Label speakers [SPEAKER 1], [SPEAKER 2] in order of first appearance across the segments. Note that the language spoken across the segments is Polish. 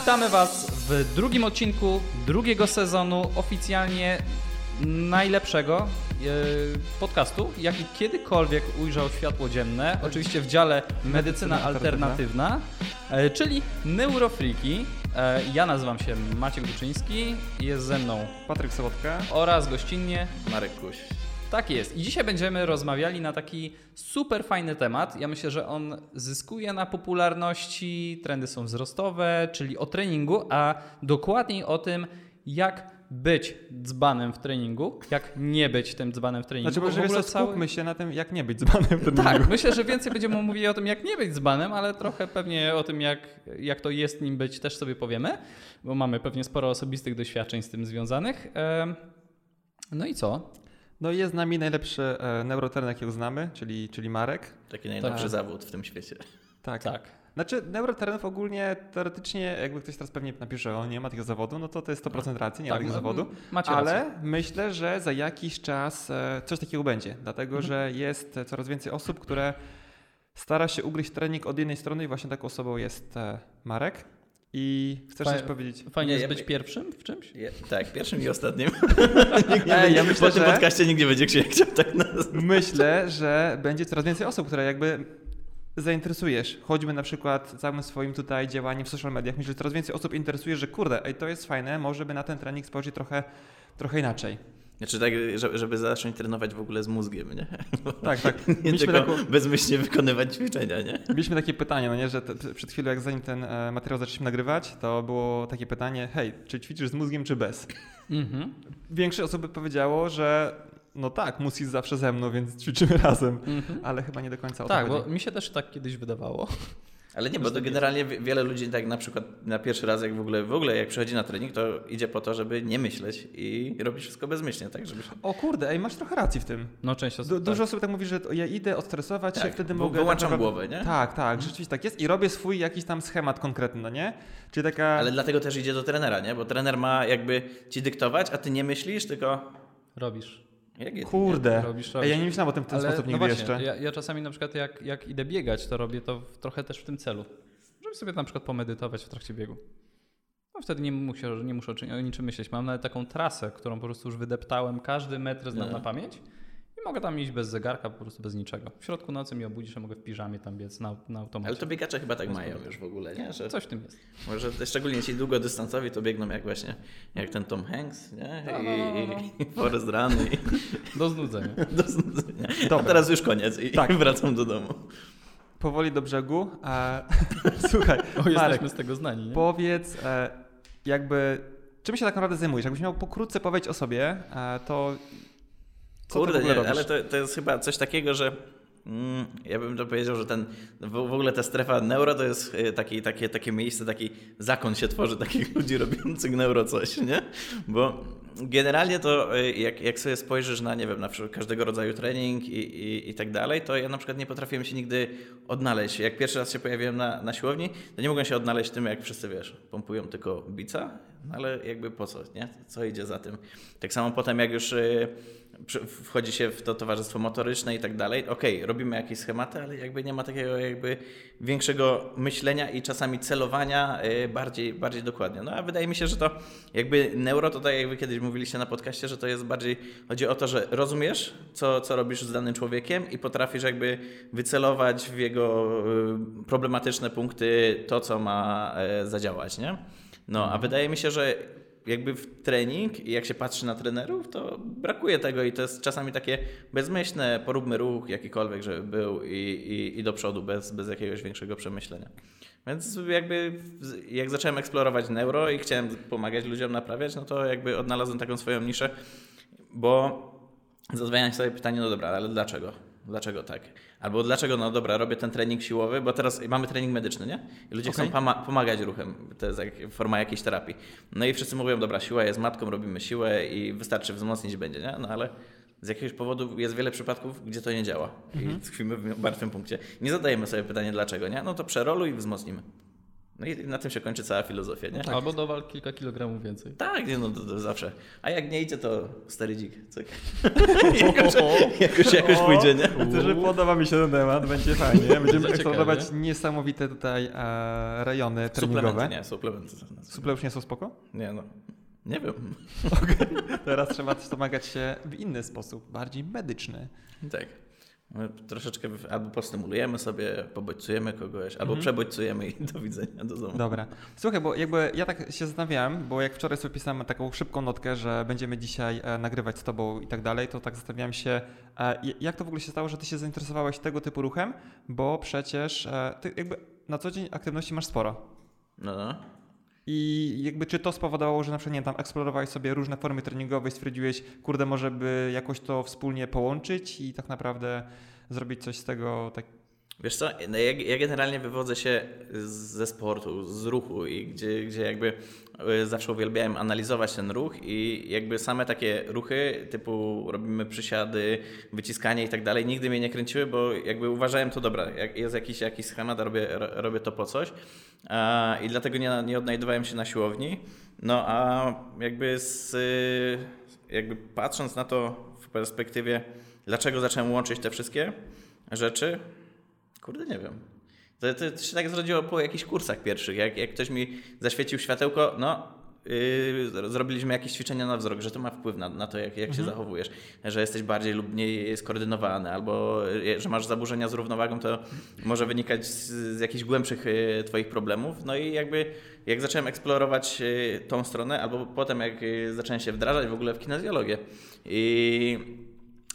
[SPEAKER 1] Witamy Was w drugim odcinku drugiego sezonu oficjalnie najlepszego e, podcastu, jaki kiedykolwiek ujrzał światło dzienne. Oczywiście w dziale Medycyna Alternatywna, e, czyli Neurofriki. E, Ja nazywam się Maciek Duczyński, jest ze mną
[SPEAKER 2] Patryk Sobotka.
[SPEAKER 1] oraz gościnnie
[SPEAKER 3] Marek Kuś.
[SPEAKER 1] Tak jest. I dzisiaj będziemy rozmawiali na taki super fajny temat. Ja myślę, że on zyskuje na popularności, trendy są wzrostowe, czyli o treningu, a dokładniej o tym, jak być dzbanem w treningu, jak nie być tym dzbanem w treningu.
[SPEAKER 2] Znaczy,
[SPEAKER 1] bo
[SPEAKER 2] może
[SPEAKER 1] cały-
[SPEAKER 2] się na tym, jak nie być dzbanem w tym
[SPEAKER 1] Tak, myślę, że więcej będziemy mówili o tym, jak nie być dzbanem, ale trochę pewnie o tym, jak, jak to jest nim być, też sobie powiemy, bo mamy pewnie sporo osobistych doświadczeń z tym związanych. No i co?
[SPEAKER 2] No i jest z nami najlepszy e, neurotrener, jakiego znamy, czyli, czyli Marek.
[SPEAKER 3] Taki najlepszy
[SPEAKER 2] Tak.
[SPEAKER 3] zawód w tym świecie.
[SPEAKER 2] Tak.
[SPEAKER 1] Tak.
[SPEAKER 2] Znaczy, neurotrenów ogólnie, teoretycznie, jakby ktoś teraz pewnie napisze, o nie ma takiego zawodu, no to to jest 100% racji, nie ma takiego
[SPEAKER 1] no,
[SPEAKER 2] zawodu.
[SPEAKER 1] Macie
[SPEAKER 2] Ale
[SPEAKER 1] rację.
[SPEAKER 2] myślę, że za jakiś czas e, coś takiego będzie, dlatego
[SPEAKER 1] Mhm.
[SPEAKER 2] że jest coraz więcej osób, które stara się ugryźć trening od jednej strony i właśnie taką osobą jest e, Marek. I chcesz
[SPEAKER 1] Fa-
[SPEAKER 2] coś powiedzieć?
[SPEAKER 1] Fajnie
[SPEAKER 3] Nie,
[SPEAKER 1] jest
[SPEAKER 3] ja-
[SPEAKER 1] być pierwszym w czymś?
[SPEAKER 3] Ja, tak, pierwszym i ostatnim. nikt nie
[SPEAKER 2] ja myślę,
[SPEAKER 3] po tym
[SPEAKER 2] że-
[SPEAKER 3] podcaście nikt nie będzie chciał tak nazwać.
[SPEAKER 2] Myślę, że będzie coraz więcej osób, które jakby zainteresujesz. Choćby na przykład całym swoim tutaj działaniem w social mediach. Myślę, że coraz więcej osób interesuje, że kurde, ej, to jest fajne, może by na ten trening spojrzeć trochę, trochę inaczej.
[SPEAKER 3] Znaczy tak, że- żeby zacząć trenować w ogóle z mózgiem, nie?
[SPEAKER 2] Tak, tak.
[SPEAKER 3] Nie
[SPEAKER 2] Mieliśmy,
[SPEAKER 3] tylko
[SPEAKER 2] taką,
[SPEAKER 3] bezmyślnie wykonywać ćwiczenia, nie?
[SPEAKER 2] mieliśmy takie pytanie, no nie, że te, przed chwilą, jak zanim ten e, materiał zaczęliśmy nagrywać, to było takie pytanie, hej, czy ćwiczysz z mózgiem, czy bez?
[SPEAKER 1] Mhm.
[SPEAKER 2] Większość osób by powiedziało, że no tak, mózg jest zawsze ze mną, więc ćwiczymy razem.
[SPEAKER 1] Mhm.
[SPEAKER 2] Ale chyba nie do końca o
[SPEAKER 1] Tak,
[SPEAKER 2] to
[SPEAKER 1] bo mi się też tak kiedyś wydawało.
[SPEAKER 3] Ale nie, bo to generalnie wie- wiele ludzi tak na przykład na pierwszy raz, jak w ogóle, w ogóle jak przychodzi na trening, to idzie po to, żeby nie myśleć i robić wszystko bezmyślnie, tak? Żeby...
[SPEAKER 2] O kurde, ej, masz trochę racji w tym.
[SPEAKER 1] No część osób
[SPEAKER 2] Du-
[SPEAKER 1] tak.
[SPEAKER 2] Dużo osób tak mówi, że ja idę odstresować się,
[SPEAKER 3] Tak,
[SPEAKER 2] wtedy
[SPEAKER 3] bo
[SPEAKER 2] mogę...
[SPEAKER 3] wyłączam
[SPEAKER 2] tak
[SPEAKER 3] głowę, nie?
[SPEAKER 2] Tak, tak, rzeczywiście tak jest i robię swój jakiś tam schemat konkretny, no nie? Czyli taka...
[SPEAKER 3] Ale dlatego też idzie do trenera, nie? Bo trener ma jakby ci dyktować, a ty nie myślisz, tylko...
[SPEAKER 1] Robisz.
[SPEAKER 3] Jak jest,
[SPEAKER 2] Kurde.
[SPEAKER 1] Robisz, robisz.
[SPEAKER 2] ja nie myślałem o tym w ten
[SPEAKER 1] Ale
[SPEAKER 2] sposób
[SPEAKER 1] no
[SPEAKER 2] nigdy
[SPEAKER 1] właśnie,
[SPEAKER 2] jeszcze.
[SPEAKER 1] Ja, ja czasami na przykład jak, jak idę biegać, to robię to w, trochę też w tym celu. Żeby sobie na przykład pomedytować w trakcie biegu. No wtedy nie muszę, nie muszę o czym- o niczym myśleć. Mam nawet taką trasę, którą po prostu już wydeptałem, każdy metr znam
[SPEAKER 3] No.
[SPEAKER 1] na pamięć. I mogę tam iść bez zegarka, po prostu bez niczego. W środku nocy mi obudzisz, a mogę w piżamie tam biec na, na automacie.
[SPEAKER 3] Ale to biegacze chyba tak mają już w ogóle, nie? Że
[SPEAKER 1] Coś w tym jest.
[SPEAKER 3] może szczególnie ci długodystansowi to biegną jak właśnie, jak ten Tom Hanks, nie?
[SPEAKER 1] No,
[SPEAKER 3] I,
[SPEAKER 1] no, no, no.
[SPEAKER 3] i, i Forrest Run i
[SPEAKER 1] Do znudzenia.
[SPEAKER 3] do znudzenia. A
[SPEAKER 2] Dobra.
[SPEAKER 3] teraz już koniec i
[SPEAKER 2] Tak.
[SPEAKER 3] wracam do domu.
[SPEAKER 2] Powoli do brzegu. A... Słuchaj,
[SPEAKER 1] O,
[SPEAKER 2] Marek,
[SPEAKER 1] jesteśmy z tego znani, nie?
[SPEAKER 2] powiedz e, jakby... Czym się tak naprawdę zajmujesz? Jakbyś miał pokrótce powiedzieć o sobie, e, to... Co
[SPEAKER 3] Kurde, nie,
[SPEAKER 2] robisz?
[SPEAKER 3] ale to, to jest chyba coś takiego, że mm, ja bym to powiedział, że ten, w, ogóle ta strefa neuro to jest y, taki, takie, takie miejsce, taki zakon się tworzy takich ludzi robiących neuro coś, nie? Bo generalnie to y, jak, jak sobie spojrzysz na, nie wiem, na przykład każdego rodzaju trening i, i, i tak dalej, to ja na przykład nie potrafiłem się nigdy odnaleźć. Jak pierwszy raz się pojawiłem na, na siłowni, to nie mogłem się odnaleźć tym, jak wszyscy, wiesz, pompują tylko bica, no ale jakby po co, nie? Co idzie za tym? Tak samo potem, jak już y, wchodzi się w to towarzystwo motoryczne i tak dalej. Okej, robimy jakieś schematy, ale jakby nie ma takiego jakby większego myślenia i czasami celowania y, bardziej, bardziej dokładnie. No a wydaje mi się, że to jakby neuro, to tak jak wy kiedyś mówiliście na podcaście, że to jest bardziej, chodzi o to, że rozumiesz, co, co robisz z danym człowiekiem i potrafisz jakby wycelować w jego y, problematyczne punkty to, co ma e, zadziałać, nie? No, a wydaje mi się, że jakby w trening i jak się patrzy na trenerów, to brakuje tego i to jest czasami takie bezmyślne, poróbmy ruch jakikolwiek, żeby był i, i, i do przodu bez, bez jakiegoś większego przemyślenia. Więc jakby jak zacząłem eksplorować neuro i chciałem pomagać ludziom naprawiać, no to jakby odnalazłem taką swoją niszę, bo zadawania sobie pytanie, no dobra, ale dlaczego? Dlaczego tak? Albo dlaczego, no dobra, robię ten trening siłowy, bo teraz mamy trening medyczny, nie? I ludzie
[SPEAKER 2] Okej.
[SPEAKER 3] chcą poma- pomagać ruchem, to jest jak forma jakiejś terapii. No i wszyscy mówią, dobra, siła jest matką, robimy siłę i wystarczy wzmocnić będzie, nie? No ale z jakiegoś powodu jest wiele przypadków, gdzie to nie działa i tkwimy w martwym punkcie. Nie zadajemy sobie pytania dlaczego, nie? No to przeroluj i wzmocnimy. No i na tym się kończy cała filozofia, nie?
[SPEAKER 1] Albo dowal kilka kilogramów więcej.
[SPEAKER 3] Tak, nie, no to, to zawsze. A jak nie idzie, to sterydzik. Cyk. jakoś, jakoś, jakoś pójdzie, nie?
[SPEAKER 2] To, że podoba mi się ten temat, będzie fajnie. Będziemy
[SPEAKER 1] ciekawie.
[SPEAKER 2] niesamowite tutaj e, rejony treningowe.
[SPEAKER 3] Suplementy, nie, suplementy.
[SPEAKER 2] Suple już nie są spoko?
[SPEAKER 3] Nie no, nie wiem.
[SPEAKER 2] Teraz trzeba wspomagać się w inny sposób, bardziej medyczny.
[SPEAKER 3] Tak. My troszeczkę albo postymulujemy sobie, pobodźcujemy kogoś, albo
[SPEAKER 2] Mhm.
[SPEAKER 3] przebodźcujemy i do widzenia, do domu.
[SPEAKER 2] Dobra. Słuchaj, bo jakby ja tak się zastanawiałem, bo jak wczoraj sobie pisałem taką szybką notkę, że będziemy dzisiaj e, nagrywać z tobą i tak dalej, to tak zastanawiałem się, e, jak to w ogóle się stało, że ty się zainteresowałeś tego typu ruchem, bo przecież e, ty jakby na co dzień aktywności masz sporo.
[SPEAKER 3] No, no.
[SPEAKER 2] I jakby czy to spowodowało, że na przykład nie tam eksplorowałeś sobie różne formy treningowe i stwierdziłeś, kurde, może by jakoś to wspólnie połączyć i tak naprawdę zrobić coś z tego tak.
[SPEAKER 3] Wiesz co, no ja, generalnie wywodzę się ze sportu, z ruchu i gdzie, gdzie jakby y, zawsze uwielbiałem analizować ten ruch i jakby same takie ruchy typu robimy przysiady, wyciskanie i tak dalej nigdy mnie nie kręciły, bo jakby uważałem to dobra, jak jest jakiś, jakiś schemat, robię, ro- robię to po coś i dlatego nie, nie odnajdowałem się na siłowni. No a jakby z, jakby patrząc na to w perspektywie, dlaczego zacząłem łączyć te wszystkie rzeczy, Kurde, nie wiem. To, to, to się tak zrodziło po jakichś kursach pierwszych. Jak, jak ktoś mi zaświecił światełko, no, yy, zrobiliśmy jakieś ćwiczenia na wzrok, że to ma wpływ na, na to, jak, jak się zachowujesz, że jesteś bardziej lub mniej skoordynowany, albo yy, że masz zaburzenia z równowagą, to może wynikać z, z jakichś głębszych yy, Twoich problemów. No i jakby jak zacząłem eksplorować yy, tą stronę, albo potem jak yy, zacząłem się wdrażać w ogóle w kinezjologię i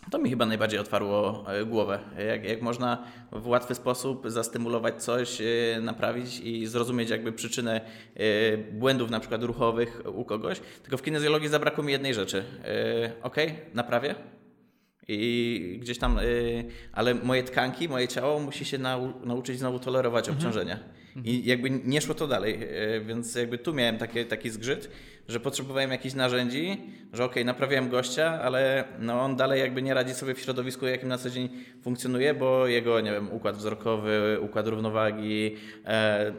[SPEAKER 3] to mi chyba najbardziej otwarło e, głowę. Jak, jak można w łatwy sposób zastymulować coś, e, naprawić i zrozumieć jakby przyczynę e, błędów na przykład ruchowych u kogoś. Tylko w kinezjologii zabrakło mi jednej rzeczy. Ok, naprawię. I gdzieś tam, ale moje tkanki, moje ciało musi się nau, nauczyć znowu tolerować obciążenia. I jakby nie szło to dalej, y, więc jakby tu miałem takie, taki zgrzyt, że potrzebowałem jakichś narzędzi, że okej, naprawiałem gościa, ale no on dalej jakby nie radzi sobie w środowisku, jakim na co dzień funkcjonuje, bo jego, nie wiem, układ wzrokowy, układ równowagi, e,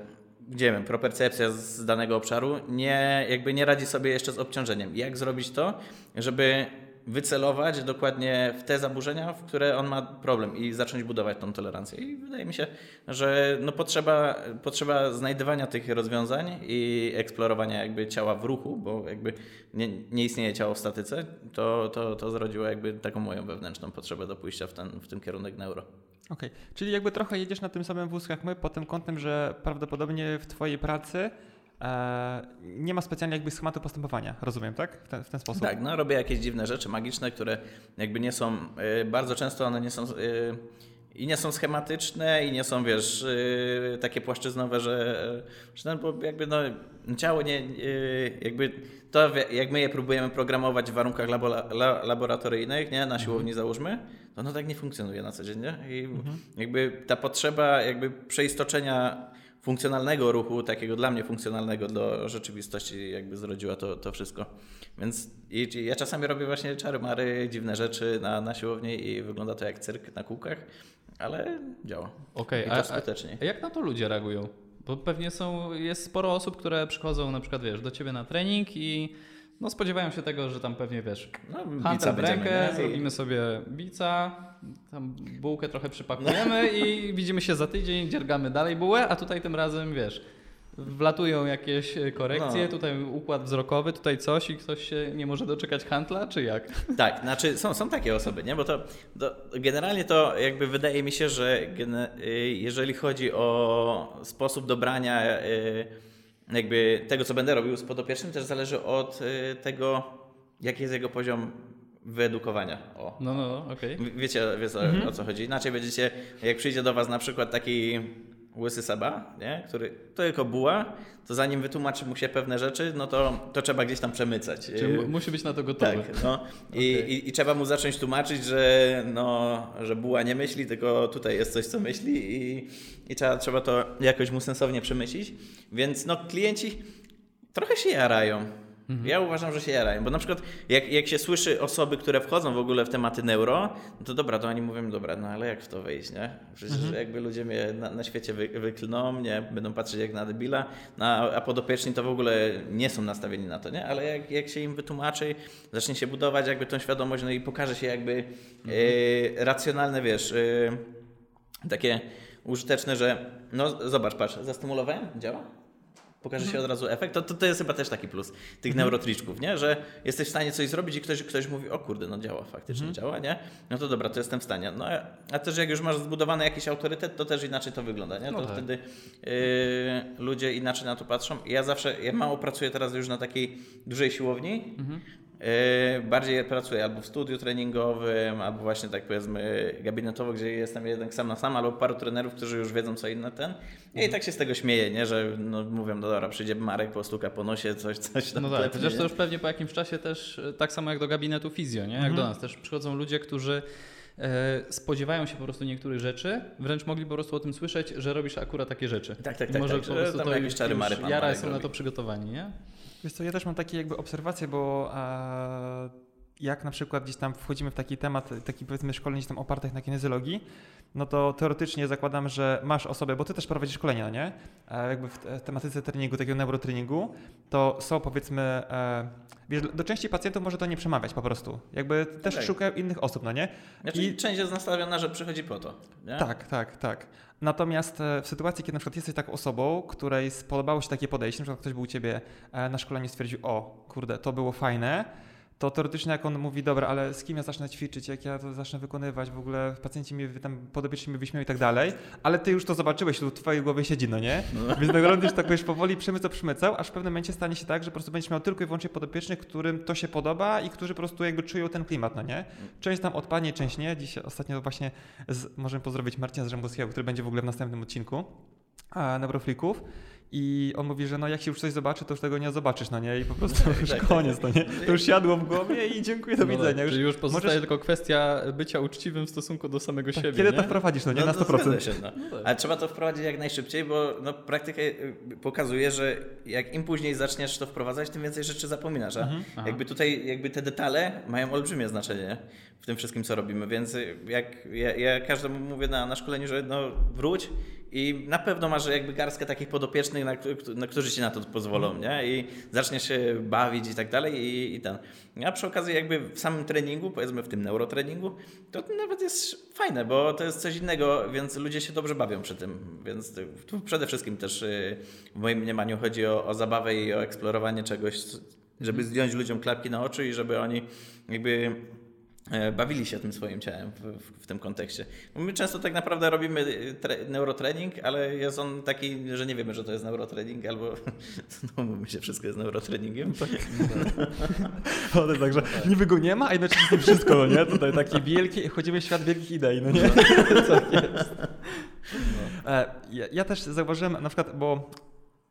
[SPEAKER 3] gdzie wiem, propercepcja z danego obszaru nie, jakby nie radzi sobie jeszcze z obciążeniem. Jak zrobić to, żeby wycelować dokładnie w te zaburzenia, w które on ma problem i zacząć budować tą tolerancję. I wydaje mi się, że no potrzeba, potrzeba znajdywania tych rozwiązań i eksplorowania jakby ciała w ruchu, bo jakby nie, nie istnieje ciało w statyce, to, to, to zrodziło jakby taką moją wewnętrzną potrzebę do pójścia w, ten, w tym kierunek neuro.
[SPEAKER 2] Okej, czyli jakby trochę jedziesz na tym samym wózku jak my, pod tym kątem, że prawdopodobnie w Twojej pracy nie ma specjalnie jakby schematu postępowania, rozumiem, tak? W ten, w ten sposób?
[SPEAKER 3] Tak, no robię jakieś dziwne rzeczy magiczne, które jakby nie są, y, bardzo często one nie są y, i nie są schematyczne i nie są, wiesz, takie płaszczyznowe, że, że no, bo jakby no, ciało nie, jakby to jak my je próbujemy programować w warunkach labo- la, laboratoryjnych, nie, na siłowni załóżmy, to ono tak nie funkcjonuje na co dzień, nie? I jakby ta potrzeba jakby przeistoczenia funkcjonalnego ruchu, takiego dla mnie funkcjonalnego do rzeczywistości, jakby zrodziła to, to wszystko. Więc i, i ja czasami robię właśnie czary-mary, dziwne rzeczy na, na siłowni i wygląda to jak cyrk na kółkach, ale działa.
[SPEAKER 1] Okej,
[SPEAKER 3] to
[SPEAKER 1] a,
[SPEAKER 3] skutecznie.
[SPEAKER 1] a jak na to ludzie reagują? Bo pewnie są, jest sporo osób, które przychodzą na przykład, wiesz, do ciebie na trening i no spodziewają się tego, że tam pewnie, wiesz,
[SPEAKER 3] No,
[SPEAKER 1] Handel w rękę,
[SPEAKER 3] nie?
[SPEAKER 1] Zrobimy sobie bica, tam bułkę trochę przypakujemy i widzimy się za tydzień, dziergamy dalej bułę, a tutaj tym razem, wiesz, wlatują jakieś korekcje,
[SPEAKER 3] No.
[SPEAKER 1] tutaj układ wzrokowy, tutaj coś i ktoś się nie może doczekać handla, czy jak?
[SPEAKER 3] Tak, znaczy są, są takie osoby, nie? Bo to, to generalnie to jakby wydaje mi się, że y, jeżeli chodzi o sposób dobrania y, jakby tego, co będę robił z podopiecznym, też zależy od y, tego, jaki jest jego poziom wyedukowania. O.
[SPEAKER 1] No, no, no, okej.
[SPEAKER 3] W- Wiecie, wiecie o, o co chodzi. Inaczej będziecie, jak przyjdzie do Was na przykład taki łysy Seba, nie? który to tylko buła, to zanim wytłumaczy mu się pewne rzeczy, no to, to trzeba gdzieś tam przemycać.
[SPEAKER 1] Czy mu- musi być na to gotowy.
[SPEAKER 3] Tak, no. I,
[SPEAKER 1] Okej.
[SPEAKER 3] i, I trzeba mu zacząć tłumaczyć, że, no, że buła nie myśli, tylko tutaj jest coś, co myśli i, i trzeba, trzeba to jakoś mu sensownie przemyślić. Więc no, klienci trochę się jarają. Mhm. Ja uważam, że się jarają, bo na przykład jak, jak się słyszy osoby, które wchodzą w ogóle w tematy neuro, no to dobra, to oni mówią, dobra, no ale jak w to wejść, nie? Przecież mhm. jakby ludzie mnie na, na świecie wy, wyklną, nie? Będą patrzeć jak na debila, no, a podopieczni to w ogóle nie są nastawieni na to, nie? Ale jak, jak się im wytłumaczy, zacznie się budować jakby tą świadomość, no i pokaże się jakby mhm. e, racjonalne, wiesz, e, takie użyteczne, że no zobacz, patrz, zastymulowałem, działa? Pokaże się od razu efekt, to, to, to jest chyba też taki plus tych mhm. neurotriczków, nie? że jesteś w stanie coś zrobić i ktoś, ktoś mówi, o kurde, no działa, faktycznie mhm. działa, nie? No to dobra, to jestem w stanie. No a też jak już masz zbudowany jakiś autorytet, to też inaczej to wygląda, nie? No to tak. wtedy yy, ludzie inaczej na to patrzą. Ja zawsze, ja mało pracuję teraz już na takiej dużej siłowni, mhm. Yy, bardziej pracuję albo w studiu treningowym, albo właśnie tak powiedzmy gabinetowo, gdzie jestem jednak sam na sam, albo paru trenerów, którzy już wiedzą co inne ten. I mhm. tak się z tego śmieję, nie? że no, mówią, no dobra, przyjdzie Marek, postuka po nosie, coś, coś tam.
[SPEAKER 1] No tak, chociaż to już pewnie po jakimś czasie też e, tak samo jak do gabinetu fizjo, nie? Jak mhm. do nas też przychodzą ludzie, którzy e, spodziewają się po prostu niektórych rzeczy, wręcz mogli po prostu o tym słyszeć, że robisz akurat takie rzeczy.
[SPEAKER 3] Tak, tak, tak. Może tak, po prostu to jakieś czary Mary
[SPEAKER 1] Jara są na to przygotowani, nie?
[SPEAKER 2] Wiesz co, ja też mam takie jakby obserwacje, bo e, jak na przykład gdzieś tam wchodzimy w taki temat, taki powiedzmy szkoleń gdzieś tam opartych na kinezjologii, no to teoretycznie zakładam, że masz osobę, bo ty też prowadzisz szkolenia, nie? E, jakby w tematyce treningu, takiego neurotreningu, to są powiedzmy, e, wiesz, do części pacjentów może to nie przemawiać po prostu. Jakby też okay. szukają innych osób, no nie?
[SPEAKER 3] Znaczy I część jest nastawiona, że przychodzi po to, nie?
[SPEAKER 2] Tak, tak, tak. Natomiast e, w sytuacji, kiedy na przykład jesteś taką osobą, której spodobało się takie podejście, na przykład ktoś był u ciebie na szkoleniu i stwierdził, o kurde, to było fajne, to teoretycznie jak on mówi, dobra, ale z kim ja zacznę ćwiczyć, jak ja to zacznę wykonywać, w ogóle pacjenci mi tam podopieczni mi wyśmieją i tak dalej, ale ty już to zobaczyłeś, to w twojej głowie siedzi, no nie? No. Więc nagrodzisz tak wiesz, powoli przemycał, przemycał, aż w pewnym momencie stanie się tak, że po prostu będziesz miał tylko i wyłącznie podopiecznych, którym to się podoba i którzy po prostu jakby czują ten klimat, no nie? Część tam odpadnie, część nie. Dziś ostatnio właśnie z, możemy pozdrowić Marcina Zrzębowskiego, który będzie w ogóle w następnym odcinku Neuroflików i on mówi, że no jak się już coś zobaczy, to już tego nie zobaczysz, no nie? I po prostu tak, już tak, koniec, no nie? To już siadło w głowie i dziękuję, do no widzenia. Tak,
[SPEAKER 1] już, już pozostaje możesz... tylko kwestia bycia uczciwym w stosunku do samego tak, siebie,
[SPEAKER 2] Kiedy
[SPEAKER 1] nie?
[SPEAKER 2] to wprowadzisz, no nie? No, na 100%.
[SPEAKER 3] Się, no. no tak. Ale trzeba to wprowadzić jak najszybciej, bo no, praktyka y, pokazuje, że jak im później zaczniesz to wprowadzać, tym więcej rzeczy zapominasz. A mhm. jakby tutaj jakby te detale mają olbrzymie znaczenie w tym wszystkim, co robimy, więc jak ja, ja każdemu mówię na, na szkoleniu, że no wróć i na pewno masz jakby garstkę takich podopiecznych, na, na którzy ci na to pozwolą, nie? I zaczniesz się bawić i tak dalej i, i ten. A przy okazji jakby w samym treningu, powiedzmy w tym neurotreningu, to nawet jest fajne, bo to jest coś innego, więc ludzie się dobrze bawią przy tym. Więc tu przede wszystkim też y, w moim mniemaniu chodzi o, o zabawę i o eksplorowanie czegoś, żeby zdjąć ludziom klapki na oczy i żeby oni jakby bawili się tym swoim ciałem w, w, w, tym kontekście. My często tak naprawdę robimy e, tre, neurotrening, ale jest on taki, że nie wiemy, że to jest neurotrening, albo no mówimy się, wszystko jest neurotreningiem. Tak.
[SPEAKER 2] No, to także niby go nie ma, a jednocześnie wszystko, no nie? Tutaj taki wielki, chodzimy w świat wielkich idei, no nie? Co jest? No. Ja, ja też zauważyłem na przykład, bo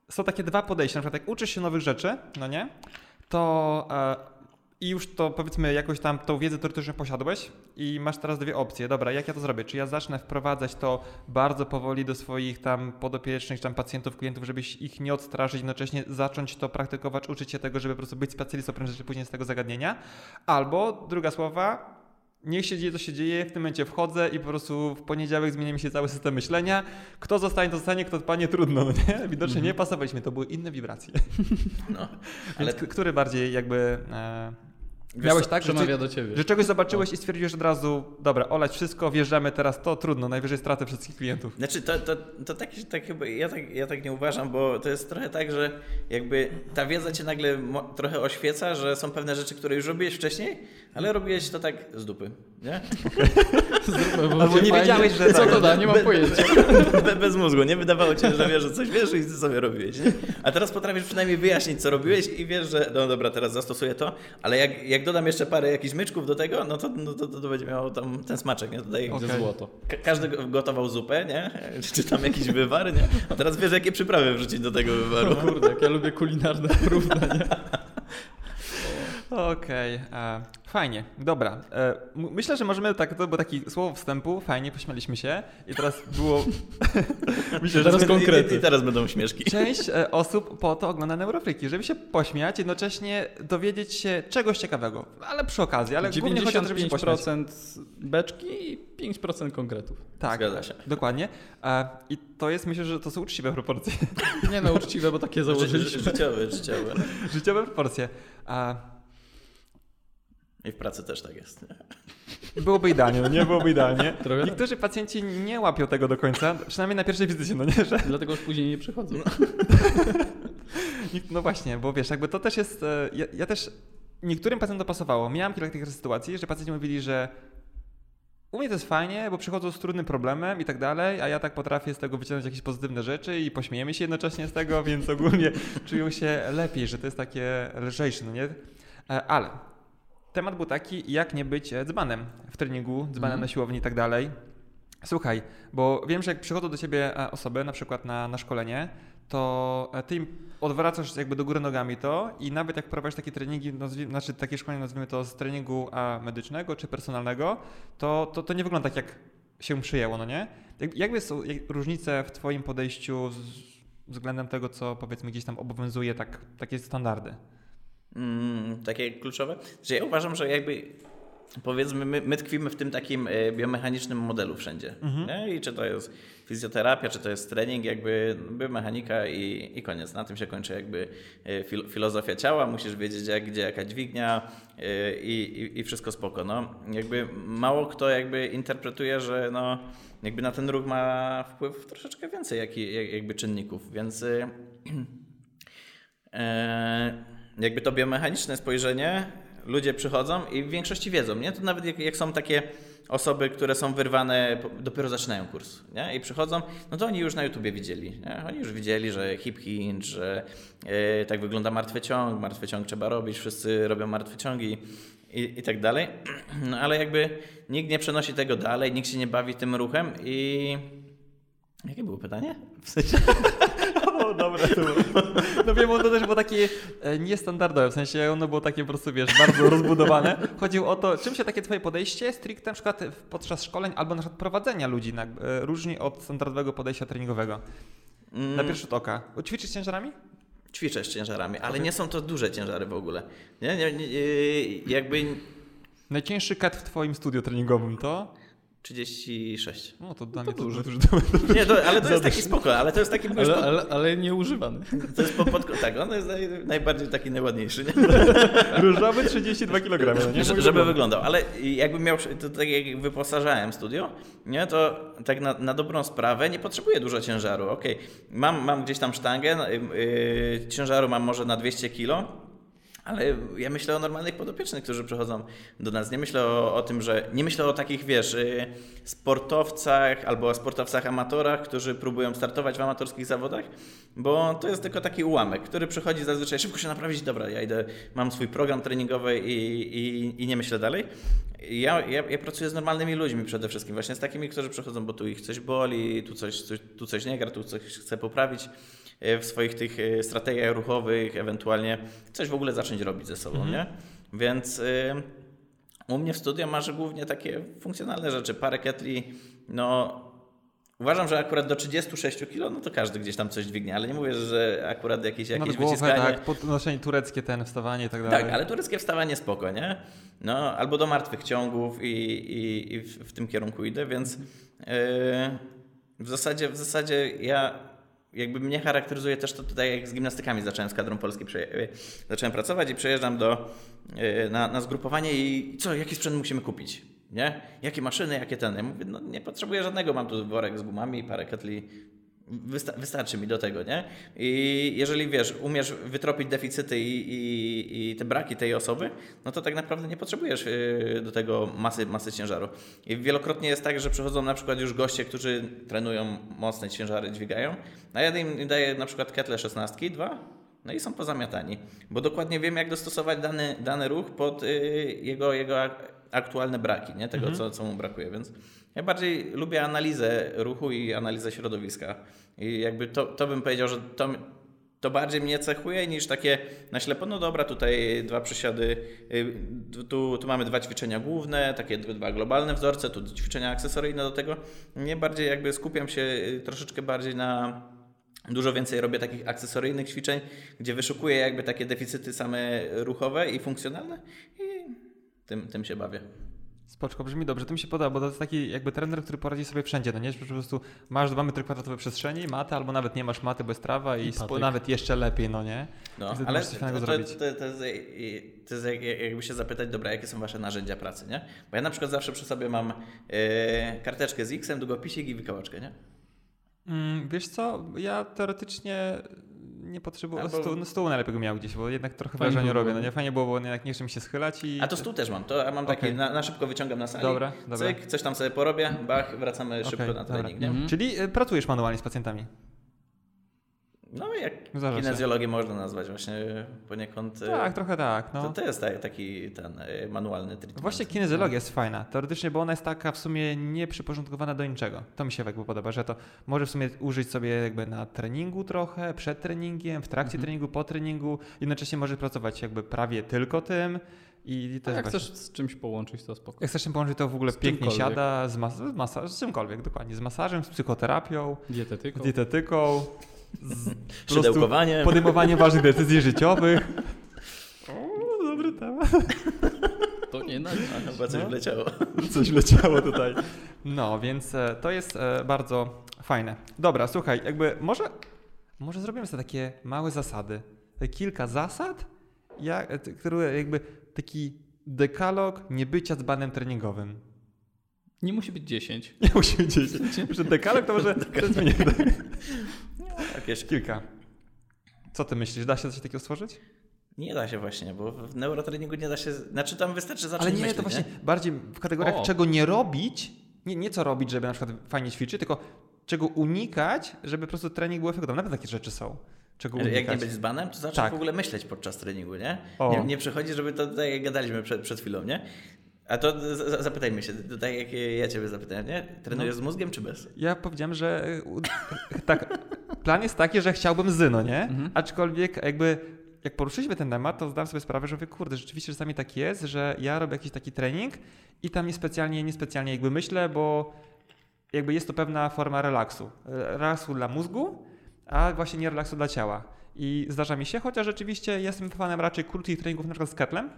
[SPEAKER 2] są takie dwa podejścia, na przykład jak uczysz się nowych rzeczy, no nie? To i już to powiedzmy jakoś tam tą wiedzę teoretyczną posiadłeś i masz teraz dwie opcje. Dobra, jak ja to zrobię? Czy ja zacznę wprowadzać to bardzo powoli do swoich tam podopiecznych, tam pacjentów, klientów, żebyś ich nie odstraszyć, jednocześnie zacząć to praktykować, uczyć się tego, żeby po prostu być specjalistą prędzej czy później z tego zagadnienia. Albo druga słowa, niech się dzieje, co się dzieje, w tym momencie wchodzę i po prostu w poniedziałek zmieni mi się cały system myślenia. Kto zostanie, to zostanie, kto odpadnie, trudno, no nie? Widocznie mm -hmm. nie pasowaliśmy, to były inne wibracje. No, ale... Więc który bardziej jakby... E
[SPEAKER 1] Miałeś tak, że, do ciebie.
[SPEAKER 2] że czegoś zobaczyłeś o. i stwierdziłeś od razu, dobra, olać wszystko, wjeżdżamy teraz, to trudno, najwyżej stracę wszystkich klientów.
[SPEAKER 3] Znaczy, to, to, to tak, tak chyba, ja tak, ja tak nie uważam, bo to jest trochę tak, że jakby ta wiedza cię nagle trochę oświeca, że są pewne rzeczy, które już robiłeś wcześniej, ale robiłeś to tak z dupy, nie?
[SPEAKER 2] Okay. Albo nie wiedziałeś, że
[SPEAKER 1] Co tak. to da, nie mam be, pojęcia.
[SPEAKER 3] Be, bez mózgu, nie wydawało cię, że wiesz, że coś wiesz i ty sobie robiłeś, nie? A teraz potrafisz przynajmniej wyjaśnić, co robiłeś i wiesz, że no dobra, teraz zastosuję to, ale jak, jak dodam jeszcze parę jakichś myczków do tego, no to, no to, to, to będzie miało tam ten smaczek, nie? Tutaj
[SPEAKER 1] okay. złoto.
[SPEAKER 3] Ka każdy gotował zupę, nie? Czy tam jakiś wywar, nie? A teraz wiesz, jakie przyprawy wrzucić do tego wywaru.
[SPEAKER 1] No kurde, jak ja lubię kulinarne porównania.
[SPEAKER 2] Okej, e, fajnie, dobra. E, myślę, że możemy tak, to było takie słowo wstępu, fajnie, pośmialiśmy się i teraz było... myślę, że
[SPEAKER 1] Teraz
[SPEAKER 3] I,
[SPEAKER 1] konkrety.
[SPEAKER 3] i, I teraz będą śmieszki.
[SPEAKER 2] część e, osób po to ogląda Neurofriki, żeby się pośmiać, jednocześnie dowiedzieć się czegoś ciekawego, ale przy okazji, ale głównie chodzi o to, żeby się pośmiać.
[SPEAKER 1] 95% beczki i 5% konkretów.
[SPEAKER 2] Tak,
[SPEAKER 3] Zgadza się.
[SPEAKER 2] dokładnie. E, I to jest, myślę, że to są uczciwe proporcje,
[SPEAKER 1] Nie no, uczciwe, bo takie
[SPEAKER 3] Ży, ży,
[SPEAKER 1] założyliśmy.
[SPEAKER 3] życiowe, życiowe.
[SPEAKER 2] życiowe proporcje. E,
[SPEAKER 3] I w pracy też tak jest. Nie?
[SPEAKER 2] Byłoby idealnie, no nie byłoby idealnie.
[SPEAKER 1] Trochę.
[SPEAKER 2] Niektórzy pacjenci nie łapią tego do końca, przynajmniej na pierwszej wizycie, no nie, że...
[SPEAKER 1] Dlatego już później nie przychodzą.
[SPEAKER 2] No właśnie, bo wiesz, jakby to też jest... e, Ja, ja też... Niektórym pacjentom pasowało. Miałem kilka takich sytuacji, że pacjenci mówili, że u mnie to jest fajnie, bo przychodzą z trudnym problemem i tak dalej, a ja tak potrafię z tego wyciągnąć jakieś pozytywne rzeczy i pośmiejemy się jednocześnie z tego, więc ogólnie czują się lepiej, że to jest takie lżejsze, no nie? E, Ale temat był taki, jak nie być e, dzbanem w treningu, dzbanem
[SPEAKER 1] Mhm.
[SPEAKER 2] na siłowni i tak dalej. Słuchaj, bo wiem, że jak przychodzą do ciebie e, osoby, na przykład na, na szkolenie, to e, ty im odwracasz jakby do góry nogami to i nawet jak prowadzisz takie treningi, nazwi, znaczy takie szkolenie nazwijmy to z treningu a, medycznego czy personalnego, to, to, to nie wygląda tak jak się przyjęło, no nie? Jak, jakby są jak, różnice w twoim podejściu z, względem tego, co powiedzmy gdzieś tam obowiązuje tak, takie standardy?
[SPEAKER 3] Mm, takie kluczowe. Że ja uważam, że jakby powiedzmy, my, my tkwimy w tym takim e, biomechanicznym modelu wszędzie. Nie? I czy to jest fizjoterapia, czy to jest trening, jakby biomechanika i, i koniec. Na tym się kończy jakby e, fil, filozofia ciała. Musisz wiedzieć, jak, gdzie jaka dźwignia e, i, i, i wszystko spoko. No, jakby mało kto jakby interpretuje, że no, jakby na ten ruch ma wpływ troszeczkę więcej jak, jak, jakby czynników, więc jakby to biomechaniczne spojrzenie, ludzie przychodzą i w większości wiedzą, nie? To nawet jak, jak są takie osoby, które są wyrwane, dopiero zaczynają kurs, nie? I przychodzą, no to oni już na YouTubie widzieli, nie? Oni już widzieli, że hip hinge, że e, tak wygląda martwy ciąg, martwy ciąg trzeba robić, wszyscy robią martwe ciągi i, i tak dalej, no ale jakby nikt nie przenosi tego dalej, nikt się nie bawi tym ruchem i... Jakie było pytanie? W sensie...
[SPEAKER 2] O, dobra, to było. No wiem, ono też było takie e, niestandardowe, w sensie ono było takie po prostu, wiesz, bardzo rozbudowane. Chodziło o to, czym się takie twoje podejście stricte na przykład podczas szkoleń albo na przykład prowadzenia ludzi na, e, różni od standardowego podejścia treningowego.
[SPEAKER 3] Mm.
[SPEAKER 2] Na pierwszy rzut oka. Ćwiczysz ciężarami?
[SPEAKER 3] Ćwiczę z ciężarami, ale nie są to duże ciężary w ogóle. Nie, nie, nie, yy, jakby
[SPEAKER 2] Najcięższy kat w twoim studiu treningowym to?
[SPEAKER 3] 36.
[SPEAKER 2] No to dla
[SPEAKER 1] to
[SPEAKER 2] mnie to
[SPEAKER 1] duży.
[SPEAKER 2] duży. duży.
[SPEAKER 3] Nie, to, ale to jest taki spoko, ale to jest taki
[SPEAKER 1] Ale,
[SPEAKER 3] ale,
[SPEAKER 1] ale, ale nieużywany.
[SPEAKER 3] to jest pod, pod, tak, on jest naj, najbardziej taki najładniejszy, nie?
[SPEAKER 2] Różowy 32 kg. No nie?
[SPEAKER 3] Że- żeby wyglądał, ale jakbym miał, to tak jak wyposażałem studio, nie, to tak na, na dobrą sprawę nie potrzebuję dużo ciężaru, okej, mam, mam gdzieś tam sztangę, no, yy, ciężaru mam może na 200 kg, ale ja myślę o normalnych podopiecznych, którzy przychodzą do nas. Nie myślę o, o tym, że. Nie myślę o takich, wiesz, y, sportowcach albo o sportowcach amatorach, którzy próbują startować w amatorskich zawodach, bo to jest tylko taki ułamek, który przychodzi zazwyczaj szybko się naprawić. Dobra, ja idę, mam swój program treningowy i, i, i nie myślę dalej. Ja, ja, ja pracuję z normalnymi ludźmi przede wszystkim, właśnie z takimi, którzy przychodzą, bo tu ich coś boli, tu coś, coś, tu coś nie gra, tu coś chce poprawić w swoich tych e, strategiach ruchowych, ewentualnie coś w ogóle zacząć robić ze sobą, nie? Więc y, u mnie w studio masz głównie takie funkcjonalne rzeczy, parę ketli, no uważam, że akurat do 36 kg, no to każdy gdzieś tam coś dźwignie, ale nie mówię, że akurat jakieś, jakieś
[SPEAKER 2] głowę,
[SPEAKER 3] wyciskanie.
[SPEAKER 2] tak, podnoszenie tureckie, ten wstawanie i tak dalej.
[SPEAKER 3] Tak, ale tureckie wstawanie spoko, nie? No, albo do martwych ciągów i, i, i w, w tym kierunku idę, więc yy, w, zasadzie, w zasadzie ja jakby mnie charakteryzuje też to tutaj, jak z gimnastykami zacząłem z kadrą Polski, yy, zacząłem pracować i przyjeżdżam do, yy, na, na zgrupowanie i co, jaki sprzęt musimy kupić? Nie? Jakie maszyny, jakie ten? Ja mówię, no nie potrzebuję żadnego, mam tu worek z gumami parę ketli Wysta- wystarczy mi do tego, nie? I jeżeli wiesz, umiesz wytropić deficyty i, i, i te braki tej osoby, no to tak naprawdę nie potrzebujesz yy, do tego masy, masy ciężaru. I wielokrotnie jest tak, że przychodzą na przykład już goście, którzy trenują mocne ciężary, dźwigają, a ja im daję na przykład ketle 16, dwa, no i są pozamiatani, bo dokładnie wiem, jak dostosować dany, dany ruch pod yy, jego, jego ak- aktualne braki, nie? Tego, co, co mu brakuje, więc ja bardziej lubię analizę ruchu i analizę środowiska. I jakby to, to bym powiedział, że to, to bardziej mnie cechuje niż takie na ślepo, no dobra, tutaj dwa przysiady, y, tu, tu mamy dwa ćwiczenia główne, takie dwa globalne wzorce, tu ćwiczenia akcesoryjne do tego. Nie bardziej jakby skupiam się y, troszeczkę bardziej na Dużo więcej robię takich akcesoryjnych ćwiczeń, gdzie wyszukuję jakby takie deficyty same ruchowe i funkcjonalne i tym, tym się bawię.
[SPEAKER 2] Spoczko, brzmi dobrze, to mi się podoba, bo to jest taki jakby trener, który poradzi sobie wszędzie, no nie? Że po prostu masz dwa metry kwadratowe przestrzeni, matę, albo nawet nie masz maty, bo jest trawa i,
[SPEAKER 1] I
[SPEAKER 2] nawet jeszcze lepiej, no nie?
[SPEAKER 3] No,
[SPEAKER 2] wtedy
[SPEAKER 3] ale to,
[SPEAKER 2] zrobić.
[SPEAKER 3] to, to, to, jest, to jest jak- jakby się zapytać, dobra, jakie są wasze narzędzia pracy, nie? Bo ja na przykład zawsze przy sobie mam e, karteczkę z X-em, długopisik i wykałaczkę, nie?
[SPEAKER 2] Mm, wiesz co, ja teoretycznie nie potrzebuję,
[SPEAKER 3] Albo-
[SPEAKER 2] stół, no stół najlepiej bym miał gdzieś, bo jednak trochę
[SPEAKER 1] Fajnie
[SPEAKER 2] wrażenie robię, no nie? Fajnie było, bo jednak nie chcę mi się schylać i...
[SPEAKER 3] A to stół też mam, to ja mam taki,
[SPEAKER 2] Okej.
[SPEAKER 3] na, na szybko wyciągam na sali,
[SPEAKER 2] Dobra, dobra.
[SPEAKER 3] cyk, coś tam sobie porobię, bach, wracamy szybko
[SPEAKER 2] Okej,
[SPEAKER 3] na trening, nie?
[SPEAKER 1] Mhm.
[SPEAKER 2] Czyli y, pracujesz manualnie z pacjentami?
[SPEAKER 3] No jak
[SPEAKER 2] Zdarza się.
[SPEAKER 3] kinezjologię można nazwać właśnie poniekąd. e,
[SPEAKER 2] Tak, trochę tak, no.
[SPEAKER 3] To, to jest ta- taki ten e, manualny treatment.
[SPEAKER 2] Właśnie kinezjologia jest fajna, teoretycznie, bo ona jest taka w sumie nieprzyporządkowana do niczego. To mi się jakby podoba, że to może w sumie użyć sobie jakby na treningu trochę, przed treningiem, w trakcie
[SPEAKER 1] Mhm.
[SPEAKER 2] treningu, po treningu, jednocześnie może pracować jakby prawie tylko tym i to
[SPEAKER 1] A
[SPEAKER 2] jest
[SPEAKER 1] jak
[SPEAKER 2] właśnie...
[SPEAKER 1] chcesz z czymś połączyć, to spoko.
[SPEAKER 2] Jak chcesz tym połączyć, to w ogóle
[SPEAKER 1] Z
[SPEAKER 2] pięknie
[SPEAKER 1] czymkolwiek.
[SPEAKER 2] siada, z, mas- z, masa- z czymkolwiek, dokładnie, z masażem, z psychoterapią,
[SPEAKER 1] Dietetyką.
[SPEAKER 2] dietetyką,
[SPEAKER 3] Szydełkowanie.
[SPEAKER 2] podejmowaniem ważnych decyzji życiowych. O, dobry temat.
[SPEAKER 1] To nie na
[SPEAKER 3] Chyba coś
[SPEAKER 2] No.
[SPEAKER 3] wleciało.
[SPEAKER 2] Coś leciało tutaj. No, więc e, to jest e, bardzo fajne. Dobra, słuchaj, jakby może, może zrobimy sobie takie małe zasady. Te Kilka zasad, e, które jakby taki dekalog niebycia dzbanem treningowym.
[SPEAKER 1] Nie musi być 10.
[SPEAKER 2] Nie musi być 10. Że dekalog to może mniej.
[SPEAKER 3] Jakieś...
[SPEAKER 2] Kilka. Co ty myślisz? Da się coś takiego stworzyć?
[SPEAKER 3] Nie da się właśnie, bo w neurotreningu nie da się. Znaczy tam wystarczy zacząć
[SPEAKER 2] Ale nie,
[SPEAKER 3] myśleć,
[SPEAKER 2] to właśnie
[SPEAKER 3] nie?
[SPEAKER 2] bardziej w kategoriach
[SPEAKER 1] O.
[SPEAKER 2] czego nie robić, nie, nie co robić, żeby na przykład fajnie ćwiczyć, tylko czego unikać, żeby po prostu trening był efektowny. Nawet takie rzeczy są. Czego
[SPEAKER 3] Jak nie
[SPEAKER 2] unikać.
[SPEAKER 3] być zbanem, to zacząć
[SPEAKER 2] Tak.
[SPEAKER 3] w ogóle myśleć podczas treningu, nie?
[SPEAKER 2] O.
[SPEAKER 3] Nie, nie przychodzi, żeby to tak jak gadaliśmy przed, przed chwilą, nie? A to zapytajmy się, to tak jak ja ciebie zapytałem, nie? Trenujesz
[SPEAKER 2] No.
[SPEAKER 3] z mózgiem czy bez?
[SPEAKER 2] Ja powiedziałem, że tak, plan jest taki, że chciałbym zyno, nie?
[SPEAKER 1] Mhm.
[SPEAKER 2] Aczkolwiek jakby jak poruszyliśmy ten temat, to zdałem sobie sprawę, że mówię, kurde, rzeczywiście czasami tak jest, że ja robię jakiś taki trening i tam niespecjalnie, niespecjalnie jakby myślę, bo jakby jest to pewna forma relaksu. Relaksu dla mózgu, a właśnie nie relaksu dla ciała. I zdarza mi się, chociaż rzeczywiście jestem fanem raczej krótkich treningów, na przykład z ketlem,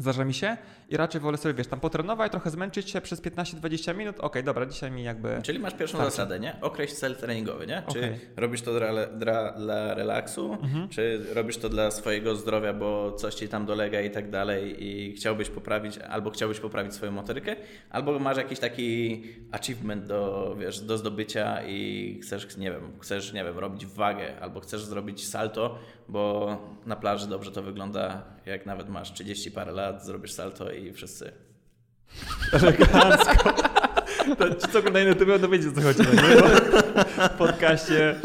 [SPEAKER 2] Zdarza mi się i raczej wolę sobie, wiesz, tam potrenować, trochę zmęczyć się przez 15-20 minut. Okej, dobra, dzisiaj mi jakby...
[SPEAKER 3] Czyli masz pierwszą
[SPEAKER 2] Tak.
[SPEAKER 3] zasadę, nie? Określ cel treningowy, nie? Czy
[SPEAKER 2] Okej.
[SPEAKER 3] robisz to dla, dla, dla relaksu,
[SPEAKER 2] Mhm.
[SPEAKER 3] czy robisz to dla swojego zdrowia, bo coś ci tam dolega i tak dalej i chciałbyś poprawić, albo chciałbyś poprawić swoją motorykę, albo masz jakiś taki achievement do, wiesz, do zdobycia i chcesz, nie wiem, chcesz, nie wiem, robić wagę, albo chcesz zrobić salto, bo na plaży dobrze to wygląda, jak nawet masz 30 parę lat, zrobisz salto i wszyscy
[SPEAKER 2] Elegancko. To ci co na YouTube, to wiecie o co chodzi, no nie? Bo W podcaście.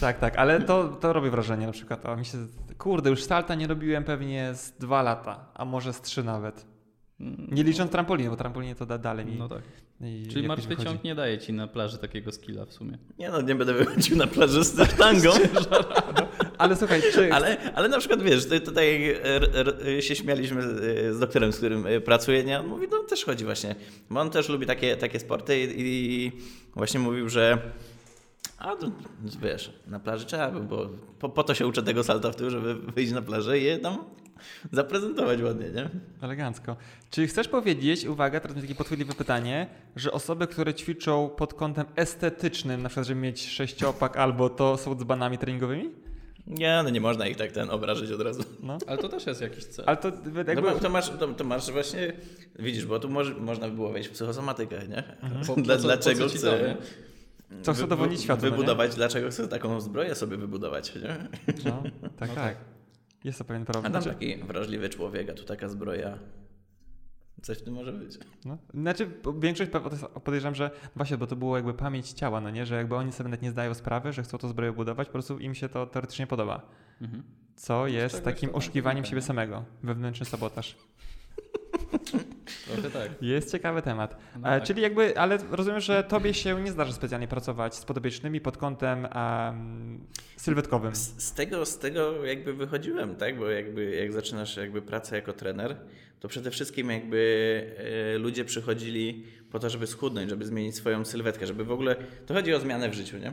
[SPEAKER 2] Tak, tak, ale to, to robi wrażenie na przykład. O, mi się, kurde, już salta nie robiłem pewnie z dwa lata, a może z trzy nawet. Nie licząc trampoliny, bo trampoliny to da dalej mi.
[SPEAKER 1] No tak.
[SPEAKER 2] I
[SPEAKER 1] Czyli martwy ciąg nie daje ci na plaży takiego skilla w sumie.
[SPEAKER 3] Nie no, nie będę wychodził na plażę z sztangą.
[SPEAKER 2] Ale słuchaj, czy...
[SPEAKER 3] Ale, ale na przykład wiesz, tutaj- r, się śmialiśmy z doktorem, z którym e, pracuję, nie? On mówi, no też chodzi właśnie, bo on też lubi takie, takie sporty i, i właśnie mówił, że a to, wiesz, na plaży trzeba, bo po, po to się uczę tego salta w tył, żeby wyjść na plażę i je tam zaprezentować ładnie, nie?
[SPEAKER 2] Elegancko. Czy chcesz powiedzieć, uwaga, teraz mi takie podchwytliwe pytanie, że osoby, które ćwiczą pod kątem estetycznym, na przykład, żeby mieć sześciopak albo to są dzbanami treningowymi?
[SPEAKER 3] Nie, no nie można ich tak ten obrażyć od razu.
[SPEAKER 2] No.
[SPEAKER 1] Ale to też jest jakiś cel.
[SPEAKER 2] Ale to jakby...
[SPEAKER 3] No to masz, to, to masz właśnie, widzisz, bo tu może, można by było wejść w psychosomatykę, nie?
[SPEAKER 1] Po- po
[SPEAKER 3] Dla,
[SPEAKER 1] co-
[SPEAKER 3] dlaczego
[SPEAKER 1] po
[SPEAKER 3] chcę...
[SPEAKER 2] Co dowolnić
[SPEAKER 3] wy-
[SPEAKER 2] światu, no?
[SPEAKER 3] Wybudować, dlaczego chcę taką zbroję sobie wybudować, nie?
[SPEAKER 2] No, tak,
[SPEAKER 1] No
[SPEAKER 2] tak. Jest to pewien
[SPEAKER 3] A
[SPEAKER 2] problem.
[SPEAKER 3] tam
[SPEAKER 2] Znaczy,
[SPEAKER 3] taki wrażliwy człowiek, a tu taka zbroja. Coś w tym może być.
[SPEAKER 2] no, znaczy większość podejrzewam, że właśnie, bo to było jakby pamięć ciała, no nie? Że jakby oni sobie nawet nie zdają sprawy, że chcą to zbroję budować, po prostu im się to teoretycznie podoba.
[SPEAKER 1] Mhm.
[SPEAKER 2] Co jest takim oszukiwaniem siebie samego. Wewnętrzny sabotaż.
[SPEAKER 1] Trochę tak.
[SPEAKER 2] Jest ciekawy temat.
[SPEAKER 1] No
[SPEAKER 2] E,
[SPEAKER 1] tak.
[SPEAKER 2] Czyli jakby, ale rozumiem, że tobie się nie zdarza specjalnie pracować z podopiecznymi pod kątem em, sylwetkowym.
[SPEAKER 3] Z, z, tego, z tego jakby wychodziłem, tak? Bo jakby jak zaczynasz jakby pracę jako trener, to przede wszystkim jakby e, ludzie przychodzili po to, żeby schudnąć, żeby zmienić swoją sylwetkę, żeby w ogóle, to chodzi o zmianę w życiu, nie?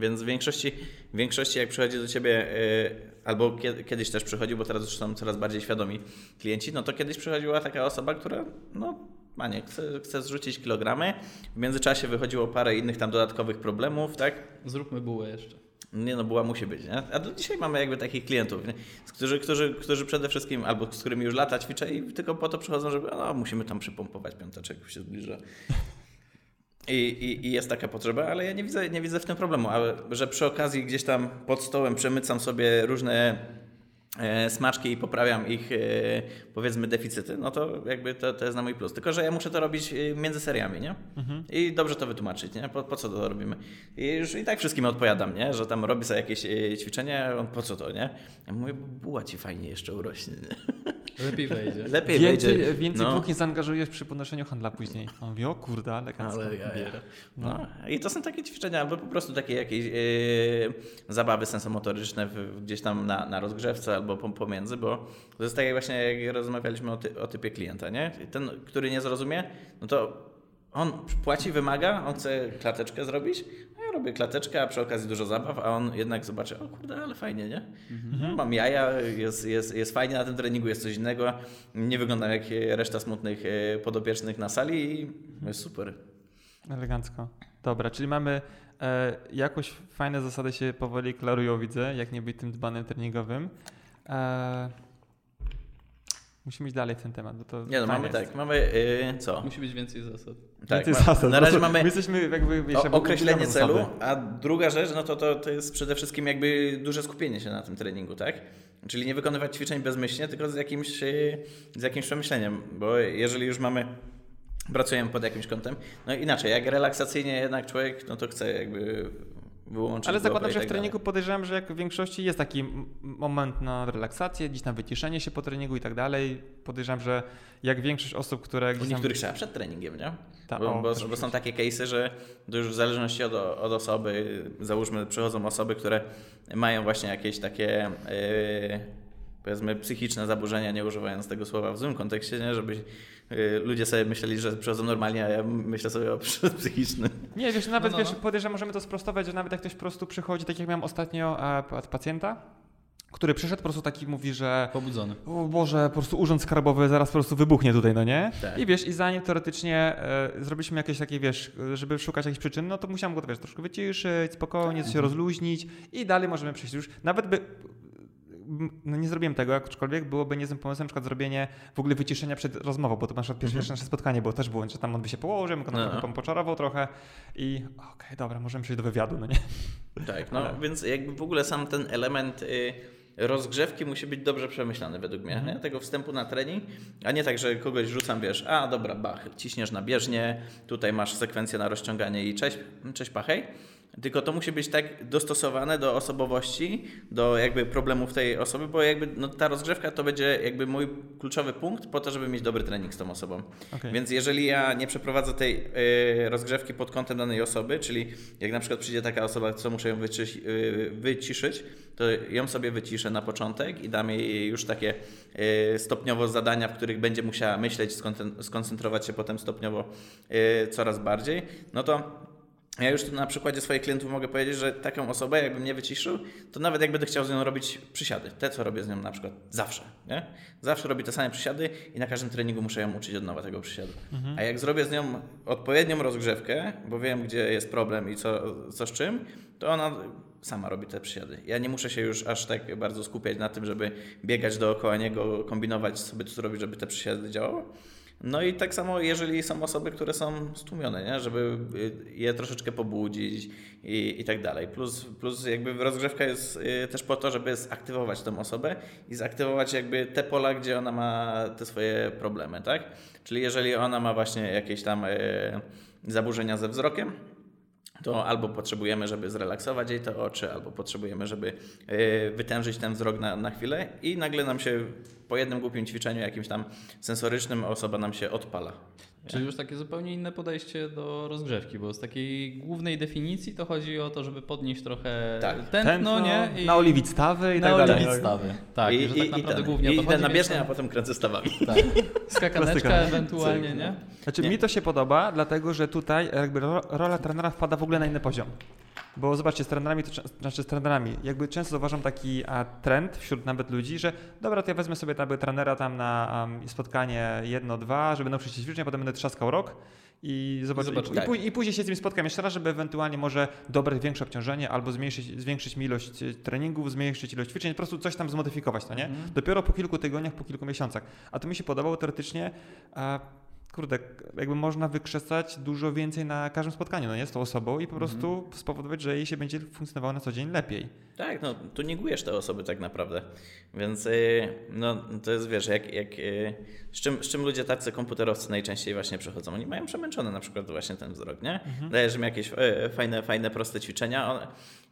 [SPEAKER 3] Więc w większości, w większości jak przychodzi do ciebie, e, albo kie- kiedyś też przychodził, bo teraz już są coraz bardziej świadomi klienci, no to kiedyś przychodziła taka osoba, która no Manie, chce, chce zrzucić kilogramy. W międzyczasie wychodziło parę innych tam dodatkowych problemów, tak?
[SPEAKER 1] Zróbmy bułę jeszcze.
[SPEAKER 3] Nie no, była musi być, nie? A do dzisiaj mamy jakby takich klientów, którzy, którzy, którzy przede wszystkim, albo z którymi już lata ćwiczę i tylko po to przychodzą, żeby no, musimy tam przypompować piąteczek, się zbliża. I, i, I jest taka potrzeba, ale ja nie widzę, nie widzę w tym problemu, ale że przy okazji gdzieś tam pod stołem przemycam sobie różne smaczki i poprawiam ich, e, powiedzmy, deficyty, no to jakby to, to jest na mój plus. Tylko, że ja muszę to robić e, między seriami, nie? I dobrze to wytłumaczyć, nie? Po, po co to robimy? I już i tak wszystkim odpowiadam, nie? Że tam robi sobie jakieś e, ćwiczenie, a on po co to, nie? Ja mówię, bo buła ci fajnie jeszcze urośnie, nie?
[SPEAKER 1] Lepiej wejdzie.
[SPEAKER 3] Lepiej
[SPEAKER 2] Więcej,
[SPEAKER 3] wejdzie.
[SPEAKER 2] więcej
[SPEAKER 3] no.
[SPEAKER 2] dwóch nie zaangażujesz przy podnoszeniu handla później. On mówi, o kurde, elegancko.
[SPEAKER 3] Ale ja, ja. No. I to są takie ćwiczenia, albo po prostu takie jakieś yy, zabawy sensomotoryczne w, gdzieś tam na, na rozgrzewce albo pom- pomiędzy, bo to jest tak jak właśnie jak rozmawialiśmy o, ty, o typie klienta, nie? Ten, który nie zrozumie, no to on płaci, wymaga, on chce klateczkę zrobić, a ja robię klateczkę, a przy okazji dużo zabaw, a on jednak zobaczy, o kurde, ale fajnie, nie? No, Mam jaja, jest, jest, jest fajnie na tym treningu, jest coś innego, nie wyglądam jak reszta smutnych e, podopiecznych na sali i jest super.
[SPEAKER 2] Elegancko. Dobra, czyli mamy e, jakoś fajne zasady się powoli klarują, widzę, jak nie być tym dbanym treningowym. E, musimy iść dalej w ten temat, bo to
[SPEAKER 3] Nie no, mamy
[SPEAKER 2] jest.
[SPEAKER 3] tak, mamy yy, co?
[SPEAKER 1] Musi być więcej zasad.
[SPEAKER 3] Tak,
[SPEAKER 2] Więcej
[SPEAKER 3] ma,
[SPEAKER 2] zasad.
[SPEAKER 3] na razie mamy
[SPEAKER 2] My jesteśmy jakby, wiesz,
[SPEAKER 3] o, określenie celu, a druga rzecz, no to, to, to jest przede wszystkim jakby duże skupienie się na tym treningu, tak? Czyli nie wykonywać ćwiczeń bezmyślnie, tylko z jakimś, yy, z jakimś przemyśleniem, bo jeżeli już mamy pracujemy pod jakimś kątem, no inaczej, jak relaksacyjnie jednak człowiek, no to chce jakby wyłączyć
[SPEAKER 2] Ale zakładam, że w
[SPEAKER 3] tak
[SPEAKER 2] treningu
[SPEAKER 3] dalej.
[SPEAKER 2] podejrzewam, że jak w większości jest taki moment na relaksację, gdzieś tam wyciszenie się po treningu i tak dalej. Podejrzewam, że jak większość osób, które
[SPEAKER 3] U
[SPEAKER 2] gdzieś tam...
[SPEAKER 3] niektórych trzeba przed treningiem, nie?
[SPEAKER 2] Ta-
[SPEAKER 3] bo,
[SPEAKER 2] o,
[SPEAKER 3] bo, bo są takie case'y, że to już w zależności od, od osoby, załóżmy, przychodzą osoby, które mają właśnie jakieś takie yy, powiedzmy psychiczne zaburzenia, nie używając tego słowa w złym kontekście, nie? żeby ludzie sobie myśleli, że przychodzą normalnie, a ja myślę sobie o psychicznym.
[SPEAKER 2] Nie, wiesz, nawet
[SPEAKER 1] No, no,
[SPEAKER 2] wiesz,
[SPEAKER 1] no.
[SPEAKER 2] podejrzewam, możemy to sprostować, że nawet jak ktoś po prostu przychodzi, tak jak miałem ostatnio e, pa- pacjenta, który przyszedł, po prostu taki mówi, że
[SPEAKER 1] Pobudzony.
[SPEAKER 2] o Boże, po prostu urząd skarbowy zaraz po prostu wybuchnie tutaj, no nie?
[SPEAKER 3] Tak.
[SPEAKER 2] I wiesz, i zanim teoretycznie e, zrobiliśmy jakieś takie, wiesz, żeby szukać jakichś przyczyn, no to musiałem go, wiesz, troszkę wyciszyć, spokojnie,
[SPEAKER 3] Tak.
[SPEAKER 2] się rozluźnić i dalej możemy przejść już. Nawet by, no nie zrobiłem tego, aczkolwiek byłoby niezłym pomysłem na przykład zrobienie w ogóle wyciszenia przed rozmową, bo to na przykład pierwsze
[SPEAKER 3] Mhm.
[SPEAKER 2] nasze spotkanie było też było, że tam on by się położył, go
[SPEAKER 3] No.
[SPEAKER 2] no. poczarował trochę i okej, dobra, możemy przejść do wywiadu, no nie?
[SPEAKER 3] Tak, no
[SPEAKER 2] Ale-
[SPEAKER 3] więc jakby w ogóle sam ten element y, rozgrzewki musi być dobrze przemyślany według mnie,
[SPEAKER 2] Mhm.
[SPEAKER 3] nie? tego wstępu na trening, a nie tak, że kogoś rzucam, wiesz, a dobra, bach, ciśniesz na bieżnię, tutaj masz sekwencję na rozciąganie i cześć, cześć pachej, tylko to musi być tak dostosowane do osobowości, do jakby problemów tej osoby, bo jakby no, ta rozgrzewka to będzie jakby mój kluczowy punkt po to, żeby mieć dobry trening z tą osobą.
[SPEAKER 2] Okej.
[SPEAKER 3] Więc jeżeli ja nie przeprowadzę tej y, rozgrzewki pod kątem danej osoby, czyli jak na przykład przyjdzie taka osoba, co muszę ją y, wyciszyć, to ją sobie wyciszę na początek i dam jej już takie y, stopniowo zadania, w których będzie musiała myśleć, skoncentrować się potem stopniowo y, coraz bardziej, no to ja już tu na przykładzie swoich klientów mogę powiedzieć, że taką osobę, jakbym nie wyciszył, to nawet jak będę chciał z nią robić przysiady, te co robię z nią na przykład zawsze, nie? Zawsze robię te same przysiady i na każdym treningu muszę ją uczyć od nowa tego przysiadu. A jak zrobię z nią odpowiednią rozgrzewkę, bo wiem gdzie jest problem i co, co z czym, to ona sama robi te przysiady. Ja nie muszę się już aż tak bardzo skupiać na tym, żeby biegać dookoła niego, kombinować sobie co robić, żeby te przysiady działały. No i tak samo, jeżeli są osoby, które są stłumione, nie? żeby je troszeczkę pobudzić i, i tak dalej. Plus, plus jakby rozgrzewka jest y, też po to, żeby zaktywować tą osobę i zaktywować jakby te pola, gdzie ona ma te swoje problemy, tak? Czyli jeżeli ona ma właśnie jakieś tam y, zaburzenia ze wzrokiem, to albo potrzebujemy, żeby zrelaksować jej te oczy, albo potrzebujemy, żeby yy, wytężyć ten wzrok na, na chwilę i nagle nam się po jednym głupim ćwiczeniu jakimś tam sensorycznym osoba nam się odpala.
[SPEAKER 1] Czyli już takie zupełnie inne podejście do rozgrzewki, bo z takiej głównej definicji to chodzi o to, żeby podnieść trochę
[SPEAKER 3] Tak.
[SPEAKER 1] tętno,
[SPEAKER 2] Tętno,
[SPEAKER 1] nie?
[SPEAKER 2] naoliwić stawy i
[SPEAKER 1] na
[SPEAKER 2] tak dalej.
[SPEAKER 1] oliwić stawy. Tak,
[SPEAKER 3] I,
[SPEAKER 1] i, że tak
[SPEAKER 3] i,
[SPEAKER 1] naprawdę
[SPEAKER 3] i ten,
[SPEAKER 1] głównie o
[SPEAKER 3] i
[SPEAKER 1] to chodzi.
[SPEAKER 3] na bieżnię, a potem kręcę stawami.
[SPEAKER 1] Tak. Skakaneczka ewentualnie, nie?
[SPEAKER 2] Znaczy
[SPEAKER 3] Nie.
[SPEAKER 2] mi to się podoba, dlatego że tutaj jakby ro- rola trenera wpada w ogóle na inny poziom. Bo zobaczcie, z trenerami, to, znaczy z trenerami, jakby często zauważam taki a, trend wśród nawet ludzi, że dobra, to ja wezmę sobie tam trenera tam na um, spotkanie jedno, dwa, żeby nauczyć się ćwiczeń, a potem będę trzaskał rok i, zobacz,
[SPEAKER 1] zobacz,
[SPEAKER 2] i, i,
[SPEAKER 3] tak.
[SPEAKER 2] pój- i później się z nim spotkam jeszcze raz, żeby ewentualnie może dobrać większe obciążenie albo zmniejszyć, zwiększyć mi ilość e, treningów, zmniejszyć ilość ćwiczeń, po prostu coś tam zmodyfikować, to nie?
[SPEAKER 1] Mhm.
[SPEAKER 2] Dopiero po kilku tygodniach, po kilku miesiącach. A to mi się podobało teoretycznie, a kurde, jakby można wykrzesać dużo więcej na każdym spotkaniu, no nie, z tą osobą i po prostu spowodować, że jej się będzie funkcjonowało na co dzień lepiej.
[SPEAKER 3] Tak, no tu negujesz te osoby tak naprawdę. Więc y, no, to jest, wiesz, jak, jak, y, z, czym, z czym ludzie tacy komputerowcy najczęściej właśnie przychodzą? Oni mają przemęczony na przykład właśnie ten wzrok, nie? Dajesz im jakieś e, fajne, fajne, proste ćwiczenia. One,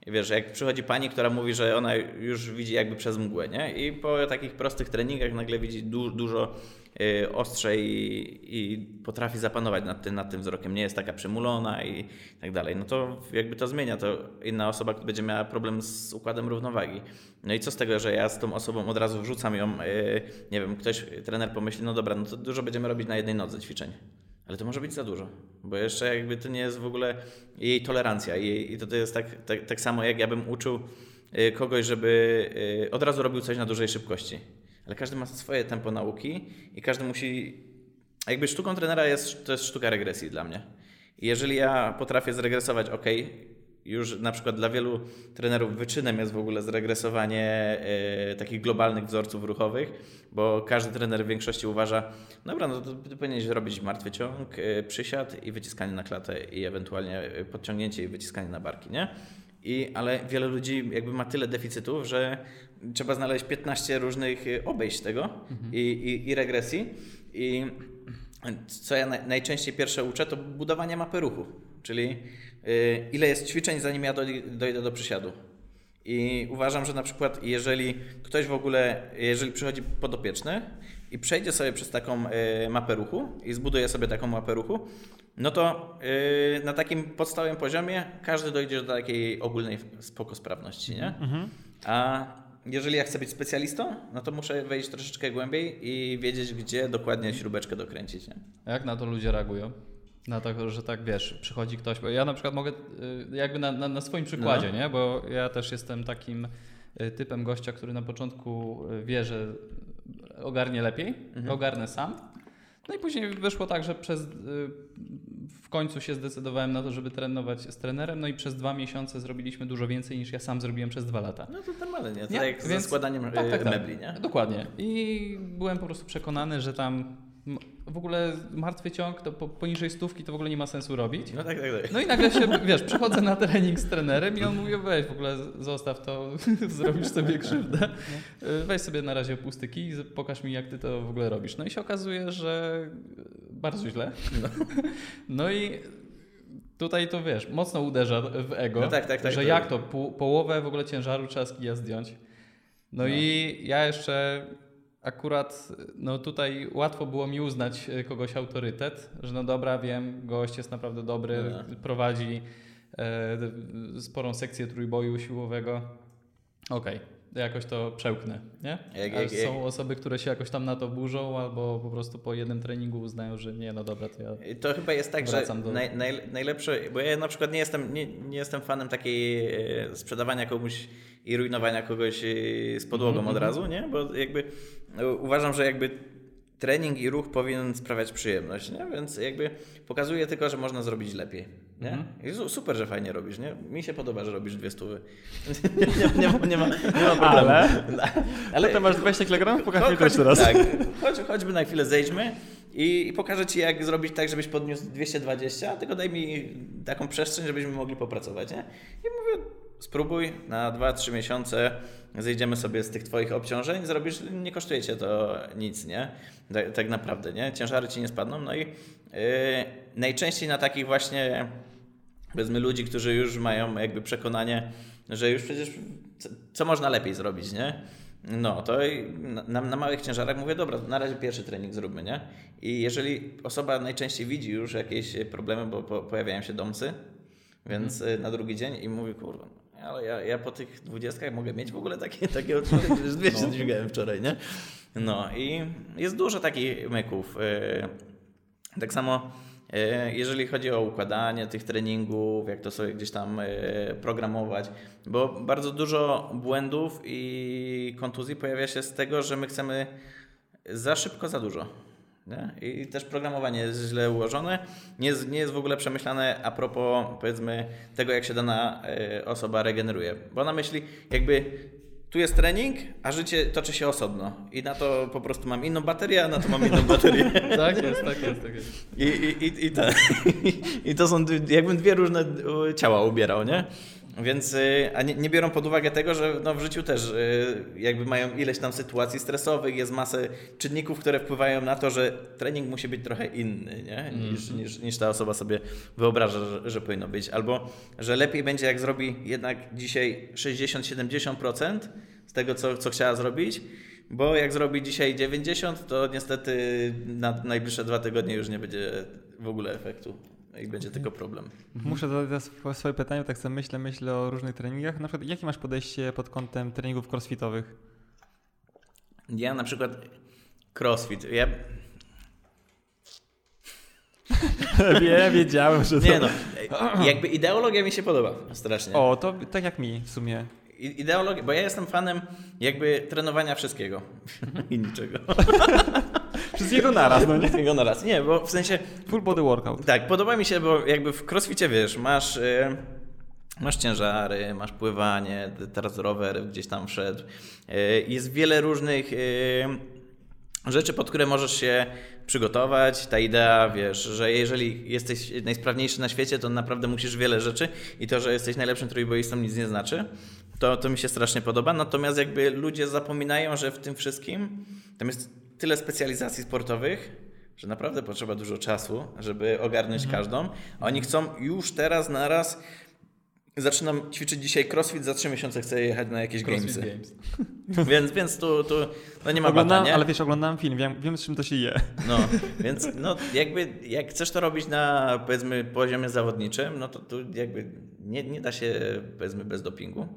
[SPEAKER 3] wiesz, jak przychodzi pani, która mówi, że ona już widzi jakby przez mgłę, nie? I po takich prostych treningach nagle widzi du, dużo y, ostrzej i, i potrafi zapanować nad tym, nad tym wzrokiem, nie jest taka przymulona i tak dalej, no to jakby to zmienia, to inna osoba będzie miała problem z układem równowagi. No i co z tego, że ja z tą osobą od razu wrzucam ją, y, nie wiem, ktoś, trener pomyśli, no dobra, no to dużo będziemy robić na jednej nodze ćwiczeń. Ale to może być za dużo, bo jeszcze jakby to nie jest w ogóle jej tolerancja i, i to, to jest tak, tak, tak samo jak ja bym uczył y, kogoś, żeby od razu robił coś na dużej szybkości. Ale każdy ma swoje tempo nauki i każdy musi. Jakby sztuką trenera jest, to jest sztuka regresji dla mnie. I jeżeli ja potrafię zregresować, ok, już na przykład dla wielu trenerów wyczynem jest w ogóle zregresowanie e, takich globalnych wzorców ruchowych, bo każdy trener w większości uważa, dobra, no to ty powinieneś robić martwy ciąg, e, przysiad i wyciskanie na klatę i ewentualnie e, podciągnięcie i wyciskanie na barki, nie? I, ale wiele ludzi jakby ma tyle deficytów, że trzeba znaleźć 15 różnych y, obejść tego i, i, i regresji. I co ja naj, najczęściej pierwsze uczę, to budowanie mapy ruchu, czyli y, ile jest ćwiczeń, zanim ja doj, dojdę do przysiadu. I uważam, że na przykład jeżeli ktoś w ogóle, jeżeli przychodzi podopieczny i przejdzie sobie przez taką y, mapę ruchu i zbuduje sobie taką mapę ruchu, no to na takim podstawowym poziomie każdy dojdzie do takiej ogólnej spoko sprawności, nie? A jeżeli ja chcę być specjalistą, no to muszę wejść troszeczkę głębiej i wiedzieć, gdzie dokładnie śrubeczkę dokręcić, nie?
[SPEAKER 1] A Jak na to ludzie reagują? Na to, że tak wiesz, przychodzi ktoś, bo ja na przykład mogę y, jakby na, na, na swoim przykładzie, nie? Bo ja też jestem takim y, typem gościa, który na początku y, wie, że ogarnie lepiej, ogarnę sam. No i później wyszło tak, że przez, w końcu się zdecydowałem na to, żeby trenować z trenerem, no i przez dwa miesiące zrobiliśmy dużo więcej niż ja sam zrobiłem przez dwa lata.
[SPEAKER 3] No to normalne, nie? To tak jak ze
[SPEAKER 1] więc-
[SPEAKER 3] składaniem
[SPEAKER 1] tak,
[SPEAKER 3] y,
[SPEAKER 1] tak, tak.
[SPEAKER 3] mebli, nie?
[SPEAKER 1] Dokładnie. I byłem po prostu przekonany, że tam w ogóle martwy ciąg to po, poniżej stówki to w ogóle nie ma sensu robić.
[SPEAKER 3] No tak, tak, tak.
[SPEAKER 1] No i nagle się, wiesz, przychodzę na trening z trenerem i on mówi, weź w ogóle zostaw to, zrobisz sobie krzywdę. Weź sobie na razie pustyki i pokaż mi, jak ty to w ogóle robisz. No i się okazuje, że bardzo źle. No i tutaj to wiesz, mocno uderza w ego,
[SPEAKER 3] No tak, tak, tak,
[SPEAKER 1] że
[SPEAKER 3] to-
[SPEAKER 1] jak to, pół, połowę w ogóle ciężaru trzeba z kija zdjąć. No,
[SPEAKER 3] No.
[SPEAKER 1] i ja jeszcze akurat, no tutaj łatwo było mi uznać e, kogoś autorytet, że no dobra, wiem, gość jest naprawdę dobry,
[SPEAKER 3] No.
[SPEAKER 1] prowadzi e, sporą sekcję trójboju siłowego. Okej, jakoś to przełknę, nie?
[SPEAKER 3] Jak- jak- jak-
[SPEAKER 1] są osoby, które się jakoś tam na to burzą albo po prostu po jednym treningu uznają, że nie, no dobra, to ja...
[SPEAKER 3] To chyba jest tak, że
[SPEAKER 1] do-
[SPEAKER 3] naj, naj, najlepsze, bo ja na przykład nie jestem, nie, nie jestem fanem takiej e, sprzedawania komuś i rujnowania kogoś e, z podłogą
[SPEAKER 1] Mhm,
[SPEAKER 3] od razu, nie? Bo jakby e, uważam, że jakby trening i ruch powinien sprawiać przyjemność, nie? Więc jakby pokazuje tylko, że można zrobić lepiej, nie?
[SPEAKER 1] Mhm.
[SPEAKER 3] Super, że fajnie robisz, nie? Mi się podoba, że robisz dwie stówy. nie, nie, nie, ma, nie, ma, nie ma problemu.
[SPEAKER 2] Ale?
[SPEAKER 3] Ale
[SPEAKER 2] to masz 20 kg? Pokaż mi to jeszcze raz.
[SPEAKER 3] Tak, chodź, chodźmy na chwilę, zejdźmy i, i pokażę Ci, jak zrobić tak, żebyś podniósł 220, tylko daj mi taką przestrzeń, żebyśmy mogli popracować, nie? I mówię, spróbuj na 2-3 miesiące, zejdziemy sobie z tych Twoich obciążeń, zrobisz, nie kosztuje Cię to nic, nie? Tak, tak naprawdę, nie? Ciężary Ci nie spadną, no i yy, najczęściej na takich właśnie powiedzmy ludzi, którzy już mają jakby przekonanie, że już przecież co, co można lepiej zrobić, nie? No, to na, na, małych ciężarach mówię, dobra, na razie pierwszy trening zróbmy, nie? I jeżeli osoba najczęściej widzi już jakieś problemy, bo po, pojawiają się domsy, więc mm. na drugi dzień i mówi, kurwa, ale ja, ja po tych dwudziestkach mogę mieć w ogóle takie, takie odczucie, że 200 no. dźwigałem wczoraj, nie? No i jest dużo takich myków. Y, tak samo y, jeżeli chodzi o układanie tych treningów, jak to sobie gdzieś tam y, programować, bo bardzo dużo błędów i kontuzji pojawia się z tego, że my chcemy za szybko, za dużo. Nie? I też programowanie jest źle ułożone, nie jest, nie jest w ogóle przemyślane a propos powiedzmy tego, jak się dana osoba regeneruje. Bo ona myśli, jakby tu jest trening, a życie toczy się osobno. I na to po prostu mam inną baterię, a na to mam inną baterię.
[SPEAKER 1] tak jest, tak jest, tak jest.
[SPEAKER 3] I, i, i, i, to, I to są jakbym dwie różne ciała ubierał, nie? Więc, y, a nie, nie, biorą pod uwagę tego, że no w życiu też y, jakby mają ileś tam sytuacji stresowych, jest masę czynników, które wpływają na to, że trening musi być trochę inny nie? Niż, mm. niż, niż ta osoba sobie wyobraża, że, że powinno być. Albo, że lepiej będzie jak zrobi jednak dzisiaj 60-70% z tego, co, co chciała zrobić, bo jak zrobi dzisiaj 90, to niestety na najbliższe dwa tygodnie już nie będzie w ogóle efektu i będzie tylko problem.
[SPEAKER 2] Muszę zadać swoje pytanie, tak sobie myślę, myślę o różnych treningach. Na przykład, jakie masz podejście pod kątem treningów crossfitowych?
[SPEAKER 3] Ja na przykład crossfit, ja...
[SPEAKER 2] Wiem, wiedziałem, że to...
[SPEAKER 3] Nie no, jakby ideologia mi się podoba strasznie.
[SPEAKER 2] O, to tak jak mi w sumie.
[SPEAKER 3] Ideologia, bo ja jestem fanem jakby trenowania wszystkiego i niczego.
[SPEAKER 2] Wszystkiego naraz, no nie?
[SPEAKER 3] Wszystkiego naraz. Nie, bo w sensie...
[SPEAKER 2] Full body workout.
[SPEAKER 3] Tak, podoba mi się, bo jakby w crossficie, wiesz, masz... Yy, masz ciężary, masz pływanie, teraz rower gdzieś tam wszedł. Yy, jest wiele różnych yy, rzeczy, pod które możesz się przygotować. Ta idea, wiesz, że jeżeli jesteś najsprawniejszy na świecie, to naprawdę musisz wiele rzeczy i to, że jesteś najlepszym trójboistą nic nie znaczy. To, to mi się strasznie podoba. Natomiast jakby ludzie zapominają, że w tym wszystkim tam jest tyle specjalizacji sportowych, że naprawdę potrzeba dużo czasu, żeby ogarnąć mhm. każdą. Oni chcą już teraz, naraz. Zaczynam ćwiczyć dzisiaj crossfit, za trzy miesiące chcę jechać na jakieś crossfit gamesy. Games. więc, więc tu, tu no nie ma
[SPEAKER 2] oglądam,
[SPEAKER 3] badania.
[SPEAKER 2] Ale wiesz, oglądam film, wiem, wiem z czym to się je.
[SPEAKER 3] No, więc no, jakby jak chcesz to robić na powiedzmy poziomie zawodniczym, no to tu jakby nie, nie da się powiedzmy bez dopingu.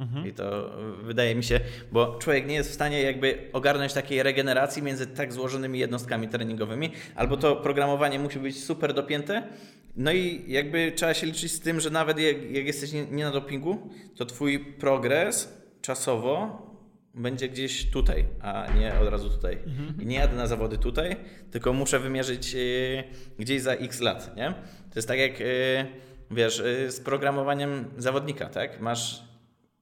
[SPEAKER 3] Mhm. I to wydaje mi się, bo człowiek nie jest w stanie jakby ogarnąć takiej regeneracji między tak złożonymi jednostkami treningowymi, albo to programowanie musi być super dopięte, no i jakby trzeba się liczyć z tym, że nawet jak, jak jesteś nie, na dopingu, to twój progres czasowo będzie gdzieś tutaj, a nie od razu tutaj. Mhm. I nie jadę na zawody tutaj, tylko muszę wymierzyć yy, gdzieś za x lat, nie? To jest tak jak, yy, wiesz, z programowaniem zawodnika, tak? Masz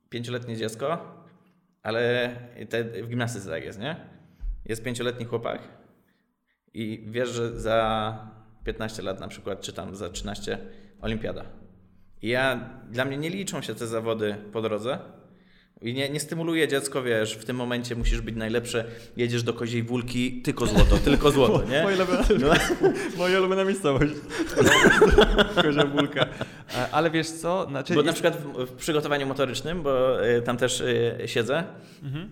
[SPEAKER 3] pięcioletnie dziecko, ale te, w gimnastyce tak jest, nie? Jest pięcioletni chłopak i wiesz, że za 15 lat na przykład, czy tam za 13 olimpiada. I ja, dla mnie nie liczą się te zawody po drodze, i nie, nie stymuluje dziecko, wiesz, w tym momencie musisz być najlepsze, jedziesz do koziej wólki, tylko złoto, tylko złoto, nie?
[SPEAKER 2] Moja ulubiona, no. moja ulubiona miejscowość. Kozia wólka. E, ale wiesz co?
[SPEAKER 3] Znaczy bo na przykład w, w, przygotowaniu motorycznym, bo y, tam też y, siedzę, mhm.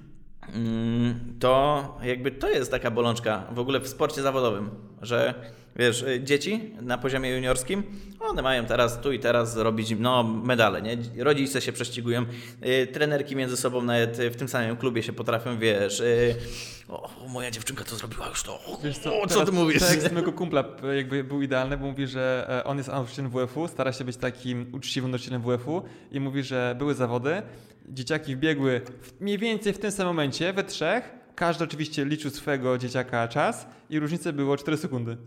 [SPEAKER 3] y, to jakby to jest taka bolączka w ogóle w sporcie zawodowym, że wiesz, y, dzieci na poziomie juniorskim, one mają teraz tu i teraz robić no, medale, nie? Rodzice się prześcigują, y, trenerki między sobą nawet w tym samym klubie się potrafią, wiesz, y, o, moja dziewczynka to zrobiła już to, o, wiesz co, o, co ty mówisz?
[SPEAKER 2] Tekst mojego kumpla jakby był idealny, bo mówi, że e, on jest nauczycielem WF-u, stara się być takim uczciwym nauczycielem WF-u i mówi, że były zawody, dzieciaki wbiegły mniej więcej w tym samym momencie, we trzech, każdy oczywiście liczył swojego dzieciaka czas i różnice było 4 sekundy.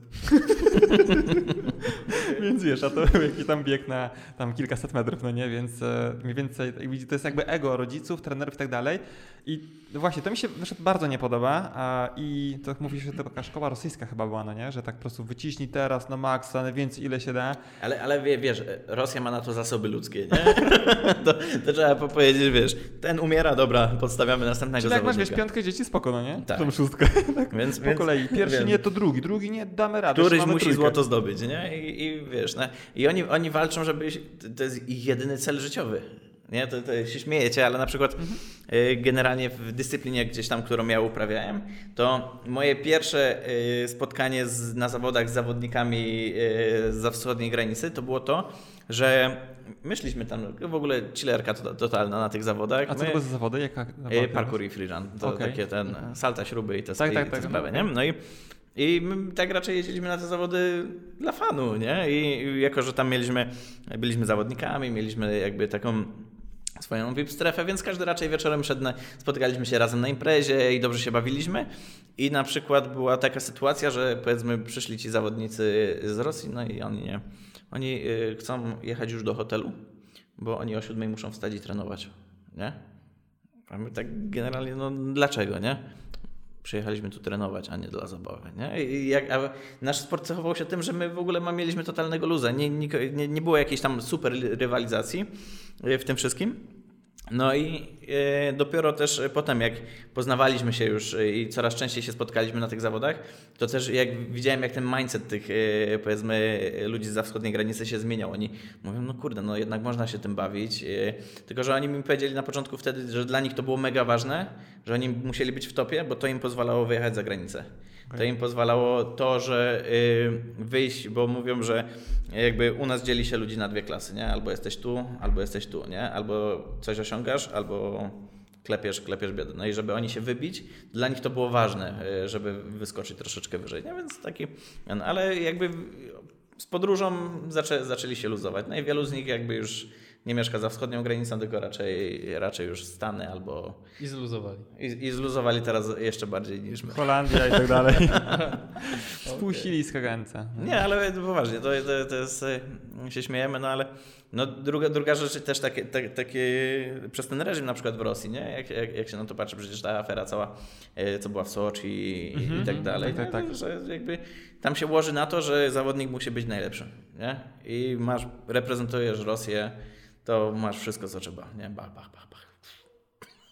[SPEAKER 2] więc wiesz, a to jakiś tam bieg na tam kilkaset metrów, no nie, więc e, mniej więcej to jest jakby ego rodziców, trenerów i tak dalej. I właśnie, to mi się bardzo nie podoba a, i to mówi się, że to taka szkoła rosyjska chyba była, no nie, że tak po prostu wyciśnij teraz na maksa, najwięcej ile się da.
[SPEAKER 3] Ale, ale wie, wiesz, Rosja ma na to zasoby ludzkie, nie? to, to, trzeba powiedzieć, wiesz, ten umiera, dobra, podstawiamy następnego
[SPEAKER 2] Czyli jak masz, wiesz, piątkę dzieci, spoko spoko, no nie?
[SPEAKER 3] Tak.
[SPEAKER 2] Tą szóstkę. tak
[SPEAKER 3] Więc,
[SPEAKER 2] po
[SPEAKER 3] więc,
[SPEAKER 2] kolei. Pierwszy
[SPEAKER 3] wiem.
[SPEAKER 2] nie, to drugi. Drugi nie, damy radę.
[SPEAKER 3] Któryś musi
[SPEAKER 2] trójkę.
[SPEAKER 3] złoto zdobyć, nie? I, i wiesz, no, i oni, oni walczą, żeby. To jest ich jedyny cel życiowy. Nie, to, to się śmiejecie, ale na przykład y, generalnie w dyscyplinie gdzieś tam, którą ja uprawiałem, to moje pierwsze y, spotkanie z, na zawodach z zawodnikami y, za wschodniej granicy to było to, że myśleliśmy tam, w ogóle chillerka to- totalna na tych zawodach.
[SPEAKER 2] A co
[SPEAKER 3] My-
[SPEAKER 2] to były za zawody? Jaka
[SPEAKER 3] E, Parkour i freerun. To
[SPEAKER 2] Okej.
[SPEAKER 3] takie ten salta, śruby i te,
[SPEAKER 2] Tak,
[SPEAKER 3] i
[SPEAKER 2] tak,
[SPEAKER 3] te
[SPEAKER 2] tak,
[SPEAKER 3] sprawy,
[SPEAKER 2] no.
[SPEAKER 3] nie? No i, i my tak raczej jeździliśmy na te zawody dla fanu, nie? I, i jako, że tam mieliśmy, byliśmy zawodnikami, mieliśmy jakby taką swoją VIP strefę, więc każdy raczej wieczorem szedł, na, spotykaliśmy się razem na imprezie i dobrze się bawiliśmy. I na przykład była taka sytuacja, że powiedzmy przyszli ci zawodnicy z Rosji, no i oni nie, oni y, chcą jechać już do hotelu, bo oni o siódmej muszą wstać i trenować, nie? A my tak generalnie, no dlaczego, nie? Przyjechaliśmy tu trenować, a nie dla zabawy, nie? I jak, a nasz sport cechował się tym, że my w ogóle mieliśmy totalnego luza. Nie, nie, nie nie było jakiejś tam super rywalizacji y, w tym wszystkim. No i e, dopiero też potem, jak poznawaliśmy się już e, i coraz częściej się spotkaliśmy na tych zawodach, to też jak widziałem, jak ten mindset tych, e, powiedzmy, ludzi z wschodniej granicy się zmieniał. Oni mówią, no kurde, no jednak można się tym bawić. E, tylko, że oni mi powiedzieli na początku wtedy, że dla nich to było mega ważne, że oni musieli być w topie, bo to im pozwalało wyjechać za granicę. To im pozwalało to, że y, wyjść, bo mówią, że jakby u nas dzieli się ludzi na dwie klasy, nie? Albo jesteś tu, albo jesteś tu, nie? Albo coś osiągasz, albo klepiesz, klepiesz biedę. No i żeby oni się wybić, dla nich to było ważne, y, żeby wyskoczyć troszeczkę wyżej, nie? Więc taki, no, ale jakby z podróżą zaczę, zaczęli się luzować. No i wielu z nich jakby już nie mieszka za wschodnią granicą, tylko raczej, raczej już Stany albo
[SPEAKER 1] I zluzowali.
[SPEAKER 3] i, i zluzowali teraz jeszcze bardziej niż my.
[SPEAKER 2] Holandia i tak dalej. Spuścili z.
[SPEAKER 3] Nie, ale poważnie, to, to, to jest, e, się śmiejemy, no ale no druga, druga rzecz też takie, takie, takie przez ten reżim na przykład w Rosji, nie? Jak, jak, jak się na to patrzy, przecież ta afera cała, e, co była w Soczi i, i tak dalej,
[SPEAKER 2] tak, tak,
[SPEAKER 3] nie? że jakby tam się łoży na to, że zawodnik musi być najlepszy, nie? I masz, reprezentujesz Rosję, to masz wszystko, co trzeba, nie? Bach, bach, bach, bach.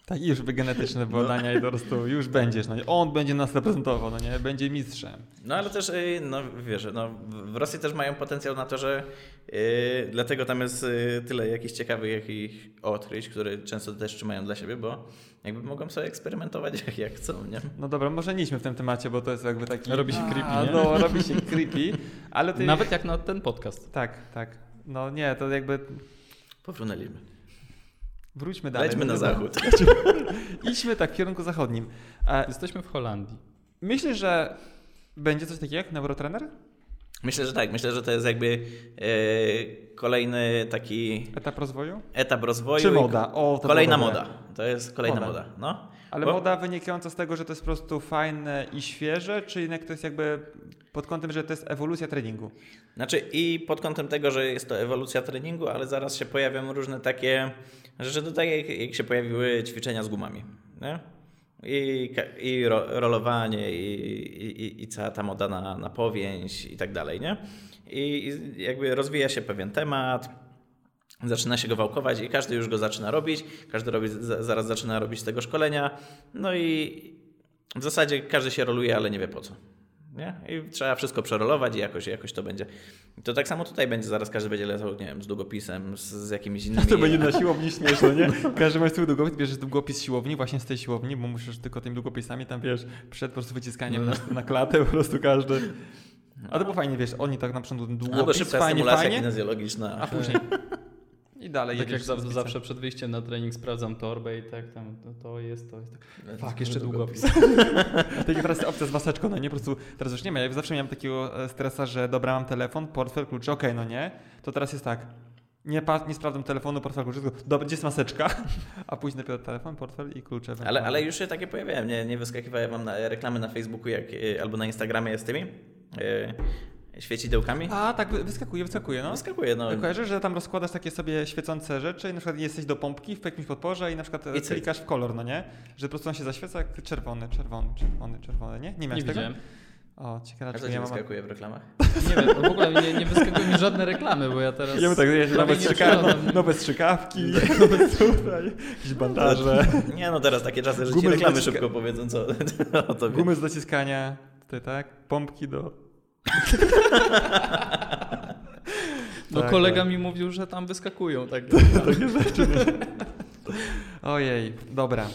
[SPEAKER 2] Tak, i już by genetyczne badania i po prostu już będziesz, no? On będzie nas reprezentował, no nie? Będzie mistrzem.
[SPEAKER 3] No ale też, y, no wiesz, no, w Rosji też mają potencjał na to, że yy, dlatego tam jest y, tyle jakichś ciekawych jakich odkryć, które często też trzymają dla siebie, bo jakby mogą sobie eksperymentować jak, jak chcą, nie?
[SPEAKER 2] No dobra, może nie idźmy w tym temacie, bo to jest jakby taki...
[SPEAKER 1] Robi się creepy,
[SPEAKER 2] A,
[SPEAKER 1] nie?
[SPEAKER 2] No, robi się creepy, ale ty...
[SPEAKER 1] Nawet jak na ten podcast.
[SPEAKER 2] Tak, tak. No nie, to jakby...
[SPEAKER 3] Pofrunęliśmy.
[SPEAKER 2] Wróćmy dalej.
[SPEAKER 3] Lećmy na
[SPEAKER 2] No,
[SPEAKER 3] zachód.
[SPEAKER 2] Idźmy tak w kierunku zachodnim.
[SPEAKER 1] Jesteśmy w Holandii.
[SPEAKER 2] myślę, że będzie coś takiego jak neurotrener?
[SPEAKER 3] Myślę, że tak. Myślę, że to jest jakby e, kolejny taki
[SPEAKER 2] Etap rozwoju?
[SPEAKER 3] etap rozwoju.
[SPEAKER 2] Czy moda? O, to
[SPEAKER 3] Kolejna
[SPEAKER 2] dobre.
[SPEAKER 3] moda. To jest kolejna
[SPEAKER 2] Moda.
[SPEAKER 3] moda. No.
[SPEAKER 2] Ale
[SPEAKER 3] Bo-
[SPEAKER 2] moda wynikająca z tego, że to jest po prostu fajne i świeże, czy jednak to jest jakby pod kątem, że to jest ewolucja treningu?
[SPEAKER 3] Znaczy i pod kątem tego, że jest to ewolucja treningu, ale zaraz się pojawią różne takie rzeczy, to tak jak, jak się pojawiły ćwiczenia z gumami. Nie? I, i ro, rolowanie, i, i, i cała ta moda na, na powięź i tak dalej. Nie? I, I jakby rozwija się pewien temat, zaczyna się go wałkować i każdy już go zaczyna robić, każdy robi, za- zaraz zaczyna robić tego szkolenia, no i w zasadzie każdy się roluje, ale nie wie po co. Nie? I trzeba wszystko przerolować i jakoś, jakoś to będzie. To tak samo tutaj będzie, zaraz każdy będzie latał, nie wiem, z długopisem, z, z jakimiś innymi...
[SPEAKER 2] To będzie na siłowni śmieszne, nie? Każdy ma swój długopis, bierzesz długopis siłowni, właśnie z tej siłowni, bo musisz tylko tymi długopisami tam, wiesz, przed po prostu wyciskaniem na, na klatę po prostu każdy. A to było fajnie, wiesz, oni tak na
[SPEAKER 3] Albo
[SPEAKER 2] długopis,
[SPEAKER 3] szybka
[SPEAKER 2] fajnie,
[SPEAKER 3] stymulacja
[SPEAKER 2] fajnie,
[SPEAKER 3] kinezjologiczna.
[SPEAKER 2] a później i dalej
[SPEAKER 1] Tak jak za, zawsze przed wyjściem na trening sprawdzam torbę i tak tam to, to jest, to jest. Tak. Fak, jeszcze
[SPEAKER 3] Długopis.
[SPEAKER 1] długopis.
[SPEAKER 2] Tak jak teraz opcja z maseczką, no nie, po prostu teraz już nie ma. Ja zawsze miałem takiego e, stresa, że dobra, mam telefon, portfel, klucze, okej, no nie. To teraz jest tak, nie, pa, nie sprawdzam telefonu, portfel, klucze, tylko dobra, gdzie jest maseczka? A później dopiero telefon, portfel i klucze.
[SPEAKER 3] Ale, ale już się takie pojawiają, nie, nie wyskakiwały wam na, reklamy na Facebooku jak, y, albo na Instagramie z tymi y, świecidełkami?
[SPEAKER 2] A, tak, wy- wyskakuje, wyskakuje, no.
[SPEAKER 3] Wyskakuje, no.
[SPEAKER 2] Kojarzysz, że tam rozkładasz takie sobie świecące rzeczy i na przykład jesteś do pompki w jakimś podporze i na przykład e,
[SPEAKER 3] I
[SPEAKER 2] klikasz w kolor, no nie? Że po prostu on się zaświeca jak czerwony, czerwony, czerwony, czerwony, nie? Nie
[SPEAKER 1] Nie
[SPEAKER 2] miałeś tego?
[SPEAKER 1] widziałem.
[SPEAKER 2] O, ciekawe,
[SPEAKER 3] A
[SPEAKER 2] czy
[SPEAKER 3] co
[SPEAKER 2] ja
[SPEAKER 3] ci
[SPEAKER 2] mam...
[SPEAKER 3] wyskakuje w reklamach?
[SPEAKER 1] Nie wiem, w ogóle nie, nie wyskakują mi żadne reklamy, bo ja teraz...
[SPEAKER 2] Ja tak, wiesz, nowe,
[SPEAKER 1] nie
[SPEAKER 2] strzyka...
[SPEAKER 1] przeglądam.
[SPEAKER 2] nowe strzykawki, nowe tutaj, jakieś bandaże,
[SPEAKER 3] Nie no, teraz takie czasy, że ci
[SPEAKER 2] Gumy z
[SPEAKER 3] reklamy szybko powiedzą, co o tobie.
[SPEAKER 2] gumy z dociskania, tutaj tak, pompki do...
[SPEAKER 1] No
[SPEAKER 2] Tak,
[SPEAKER 1] kolega
[SPEAKER 2] tak.
[SPEAKER 1] mi mówił, że tam wyskakują tak.
[SPEAKER 2] Takie rzeczy. Ojej, dobra.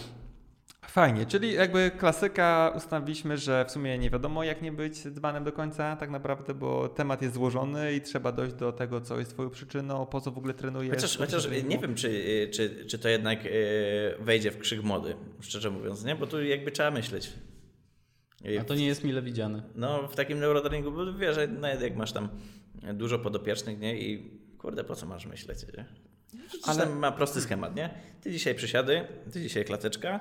[SPEAKER 2] Fajnie, czyli jakby klasyka ustawiliśmy, że w sumie nie wiadomo jak nie być dzbanem do końca tak naprawdę, bo temat jest złożony i trzeba dojść do tego, co jest twoją przyczyną, po co w ogóle trenujesz.
[SPEAKER 3] Chociaż, chociaż
[SPEAKER 2] treningu.
[SPEAKER 3] nie wiem, czy, czy, czy to jednak e, wejdzie w krzyk mody, szczerze mówiąc, nie? Bo tu jakby trzeba myśleć.
[SPEAKER 1] A to nie jest mile widziane.
[SPEAKER 3] No, w takim neurotrainingu, bo wiesz, że nawet jak masz tam dużo podopiecznych, nie? I kurde, po co masz myśleć, nie? Ale ma prosty schemat, nie? Ty dzisiaj przysiady, ty dzisiaj klateczka.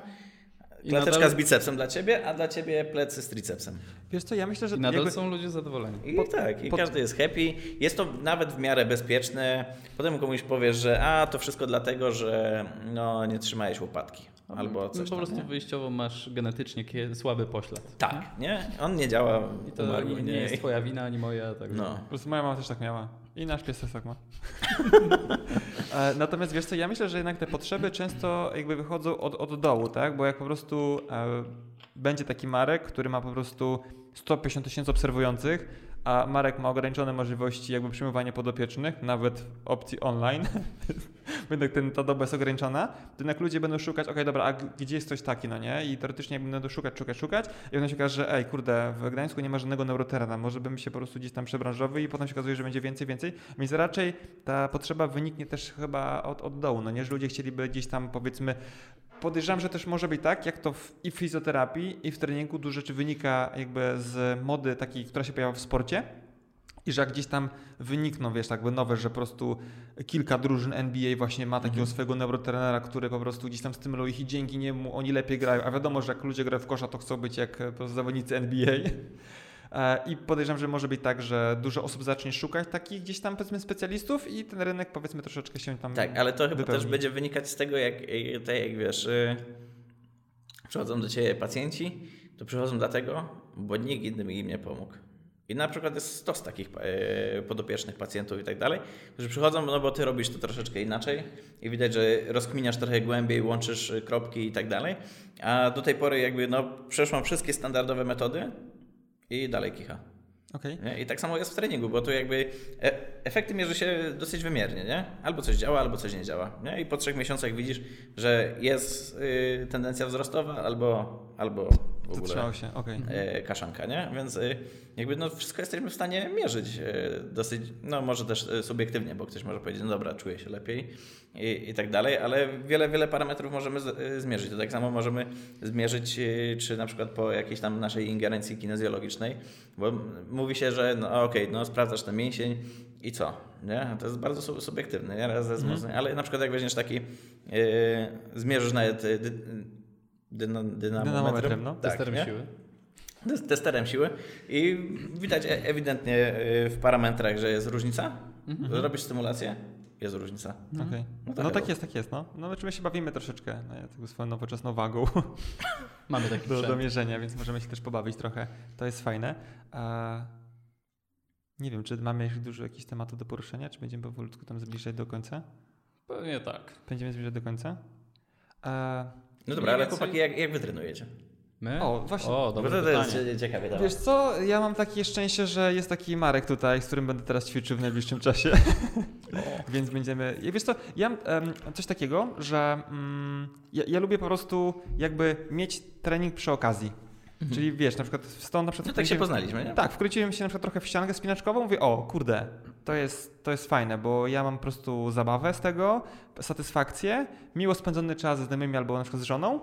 [SPEAKER 3] Klateczka
[SPEAKER 1] nadal-
[SPEAKER 3] z bicepsem dla ciebie, a dla ciebie plecy z tricepsem.
[SPEAKER 2] Wiesz co, ja myślę, że
[SPEAKER 1] I nadal
[SPEAKER 2] jakby...
[SPEAKER 1] są ludzie zadowoleni.
[SPEAKER 3] I
[SPEAKER 2] Pod-
[SPEAKER 3] tak, i
[SPEAKER 2] pod-
[SPEAKER 3] każdy jest happy. Jest to nawet w miarę bezpieczne. Potem komuś powiesz, że a, to wszystko dlatego, że no, nie trzymałeś łopatki. Albo
[SPEAKER 1] No,
[SPEAKER 3] coś
[SPEAKER 1] po
[SPEAKER 3] tam,
[SPEAKER 1] prostu
[SPEAKER 3] nie?
[SPEAKER 1] wyjściowo masz genetycznie słaby poślad.
[SPEAKER 3] Tak, nie? On nie działa,
[SPEAKER 1] I to
[SPEAKER 3] umarł,
[SPEAKER 1] nie, nie jest twoja wina, ani moja. Także...
[SPEAKER 3] No.
[SPEAKER 2] Po prostu moja mama też tak miała. I nasz pies też tak ma. E, Natomiast wiesz co, ja myślę, że jednak te potrzeby często jakby wychodzą od, od dołu, tak? Bo jak po prostu e, będzie taki Marek, który ma po prostu 150 tysięcy obserwujących, a Marek ma ograniczone możliwości jakby przyjmowania podopiecznych, nawet opcji online, jednak ten, ta doba jest ograniczona, to jednak ludzie będą szukać, okej, dobra, a gdzie jest coś taki, no nie? I teoretycznie będą szukać, szukać, szukać i potem się okaże, że ej, kurde, w Gdańsku nie ma żadnego neuroterana, może bym się po prostu gdzieś tam przebranżowy i potem się okazuje, że będzie więcej, więcej, więc raczej ta potrzeba wyniknie też chyba od, od dołu, no nie? Że ludzie chcieliby gdzieś tam powiedzmy Podejrzewam, że też może być tak, jak to w, i w fizjoterapii, i w treningu dużo rzeczy wynika jakby z mody takiej, która się pojawia w sporcie. I że jak gdzieś tam wynikną, wiesz, jakby nowe, że po prostu kilka drużyn NBA właśnie ma takiego
[SPEAKER 3] Mhm.
[SPEAKER 2] swojego neurotrenera, który po prostu gdzieś tam stymuluje ich i dzięki niemu oni lepiej grają. A wiadomo, że jak ludzie grają w kosza, to chcą być jak e, po prostu zawodnicy NBA. E, I podejrzewam, że może być tak, że dużo osób zacznie szukać takich gdzieś tam powiedzmy specjalistów i ten rynek powiedzmy troszeczkę się tam
[SPEAKER 3] Tak, ale to chyba
[SPEAKER 2] wypełni.
[SPEAKER 3] też będzie wynikać z tego, jak, tak jak wiesz, y, przychodzą do ciebie pacjenci, to przychodzą dlatego, bo nikt innym im nie pomógł. I na przykład jest stos takich e, podopiecznych pacjentów i tak dalej, którzy przychodzą, no bo ty robisz to troszeczkę inaczej i widać, że rozkminiasz trochę głębiej, łączysz y, kropki i tak dalej, a do tej pory jakby no przeszłam wszystkie standardowe metody i dalej kicha. Nie? I tak samo jest w treningu, bo tu jakby e- efekty mierzy się dosyć wymiernie, nie? Albo coś działa, albo coś nie działa. Nie? I po trzech miesiącach widzisz, że jest y, tendencja wzrostowa, albo, albo w ogóle
[SPEAKER 2] się, okej.
[SPEAKER 3] e, kaszanka, nie? Więc y, jakby no wszystko jesteśmy w stanie mierzyć e, dosyć, no może też subiektywnie, bo ktoś może powiedzieć, no dobra, czuję się lepiej i, i tak dalej, ale wiele, wiele parametrów możemy z, e, zmierzyć. To tak samo możemy zmierzyć, e, czy na przykład po jakiejś tam naszej ingerencji kinezjologicznej, bo mówi się, że no okej, no sprawdzasz ten mięsień i co, nie? To jest bardzo sub- subiektywne, nie? Raz ze wzmocnieniem, ale na przykład jak weźmiesz taki, e, zmierzysz nawet e, dy, dyna, dynamometrem,
[SPEAKER 2] Dynamometrem, no.
[SPEAKER 3] tak,
[SPEAKER 1] Testerem
[SPEAKER 3] nie?
[SPEAKER 1] siły.
[SPEAKER 3] Tes- testerem siły i widać e- ewidentnie w parametrach, że jest różnica. Robisz stymulację, jest różnica.
[SPEAKER 2] Okej.
[SPEAKER 3] No
[SPEAKER 2] No,
[SPEAKER 3] tak,
[SPEAKER 2] tak
[SPEAKER 3] no.
[SPEAKER 2] jest, tak jest, no. No znaczy my się bawimy troszeczkę no, ja tego swoją nowoczesną wagą
[SPEAKER 1] Mamy taki
[SPEAKER 2] do, do mierzenia, więc możemy się też pobawić trochę. To jest fajne. A... Nie wiem, czy mamy jeszcze dużo jakichś tematów do poruszenia, czy będziemy powolutku tam zbliżać do końca?
[SPEAKER 1] Pewnie tak.
[SPEAKER 2] Będziemy zbliżać do końca? A...
[SPEAKER 3] No dobra, ale
[SPEAKER 1] więcej-
[SPEAKER 3] chłopaki, jak, jak wy trenujecie?
[SPEAKER 1] My?
[SPEAKER 2] O, właśnie.
[SPEAKER 1] O,
[SPEAKER 3] Bo
[SPEAKER 1] dobre
[SPEAKER 3] to, to jest ciekawie. dawaj.
[SPEAKER 2] Wiesz co, ja mam takie szczęście, że jest taki Marek tutaj, z którym będę teraz ćwiczył w najbliższym czasie. Więc będziemy. Wiesz co, ja mam em, coś takiego, że mm, ja, ja lubię po prostu jakby mieć trening przy okazji. Czyli wiesz, na przykład stąd na przykład.
[SPEAKER 3] No tak się poznaliśmy, nie?
[SPEAKER 2] Tak, wkróciłem się na przykład trochę w ściankę spinaczkową, mówię, o kurde, to jest, to jest fajne, bo ja mam po prostu zabawę z tego, satysfakcję, miło spędzony czas ze znajomymi albo na przykład z żoną.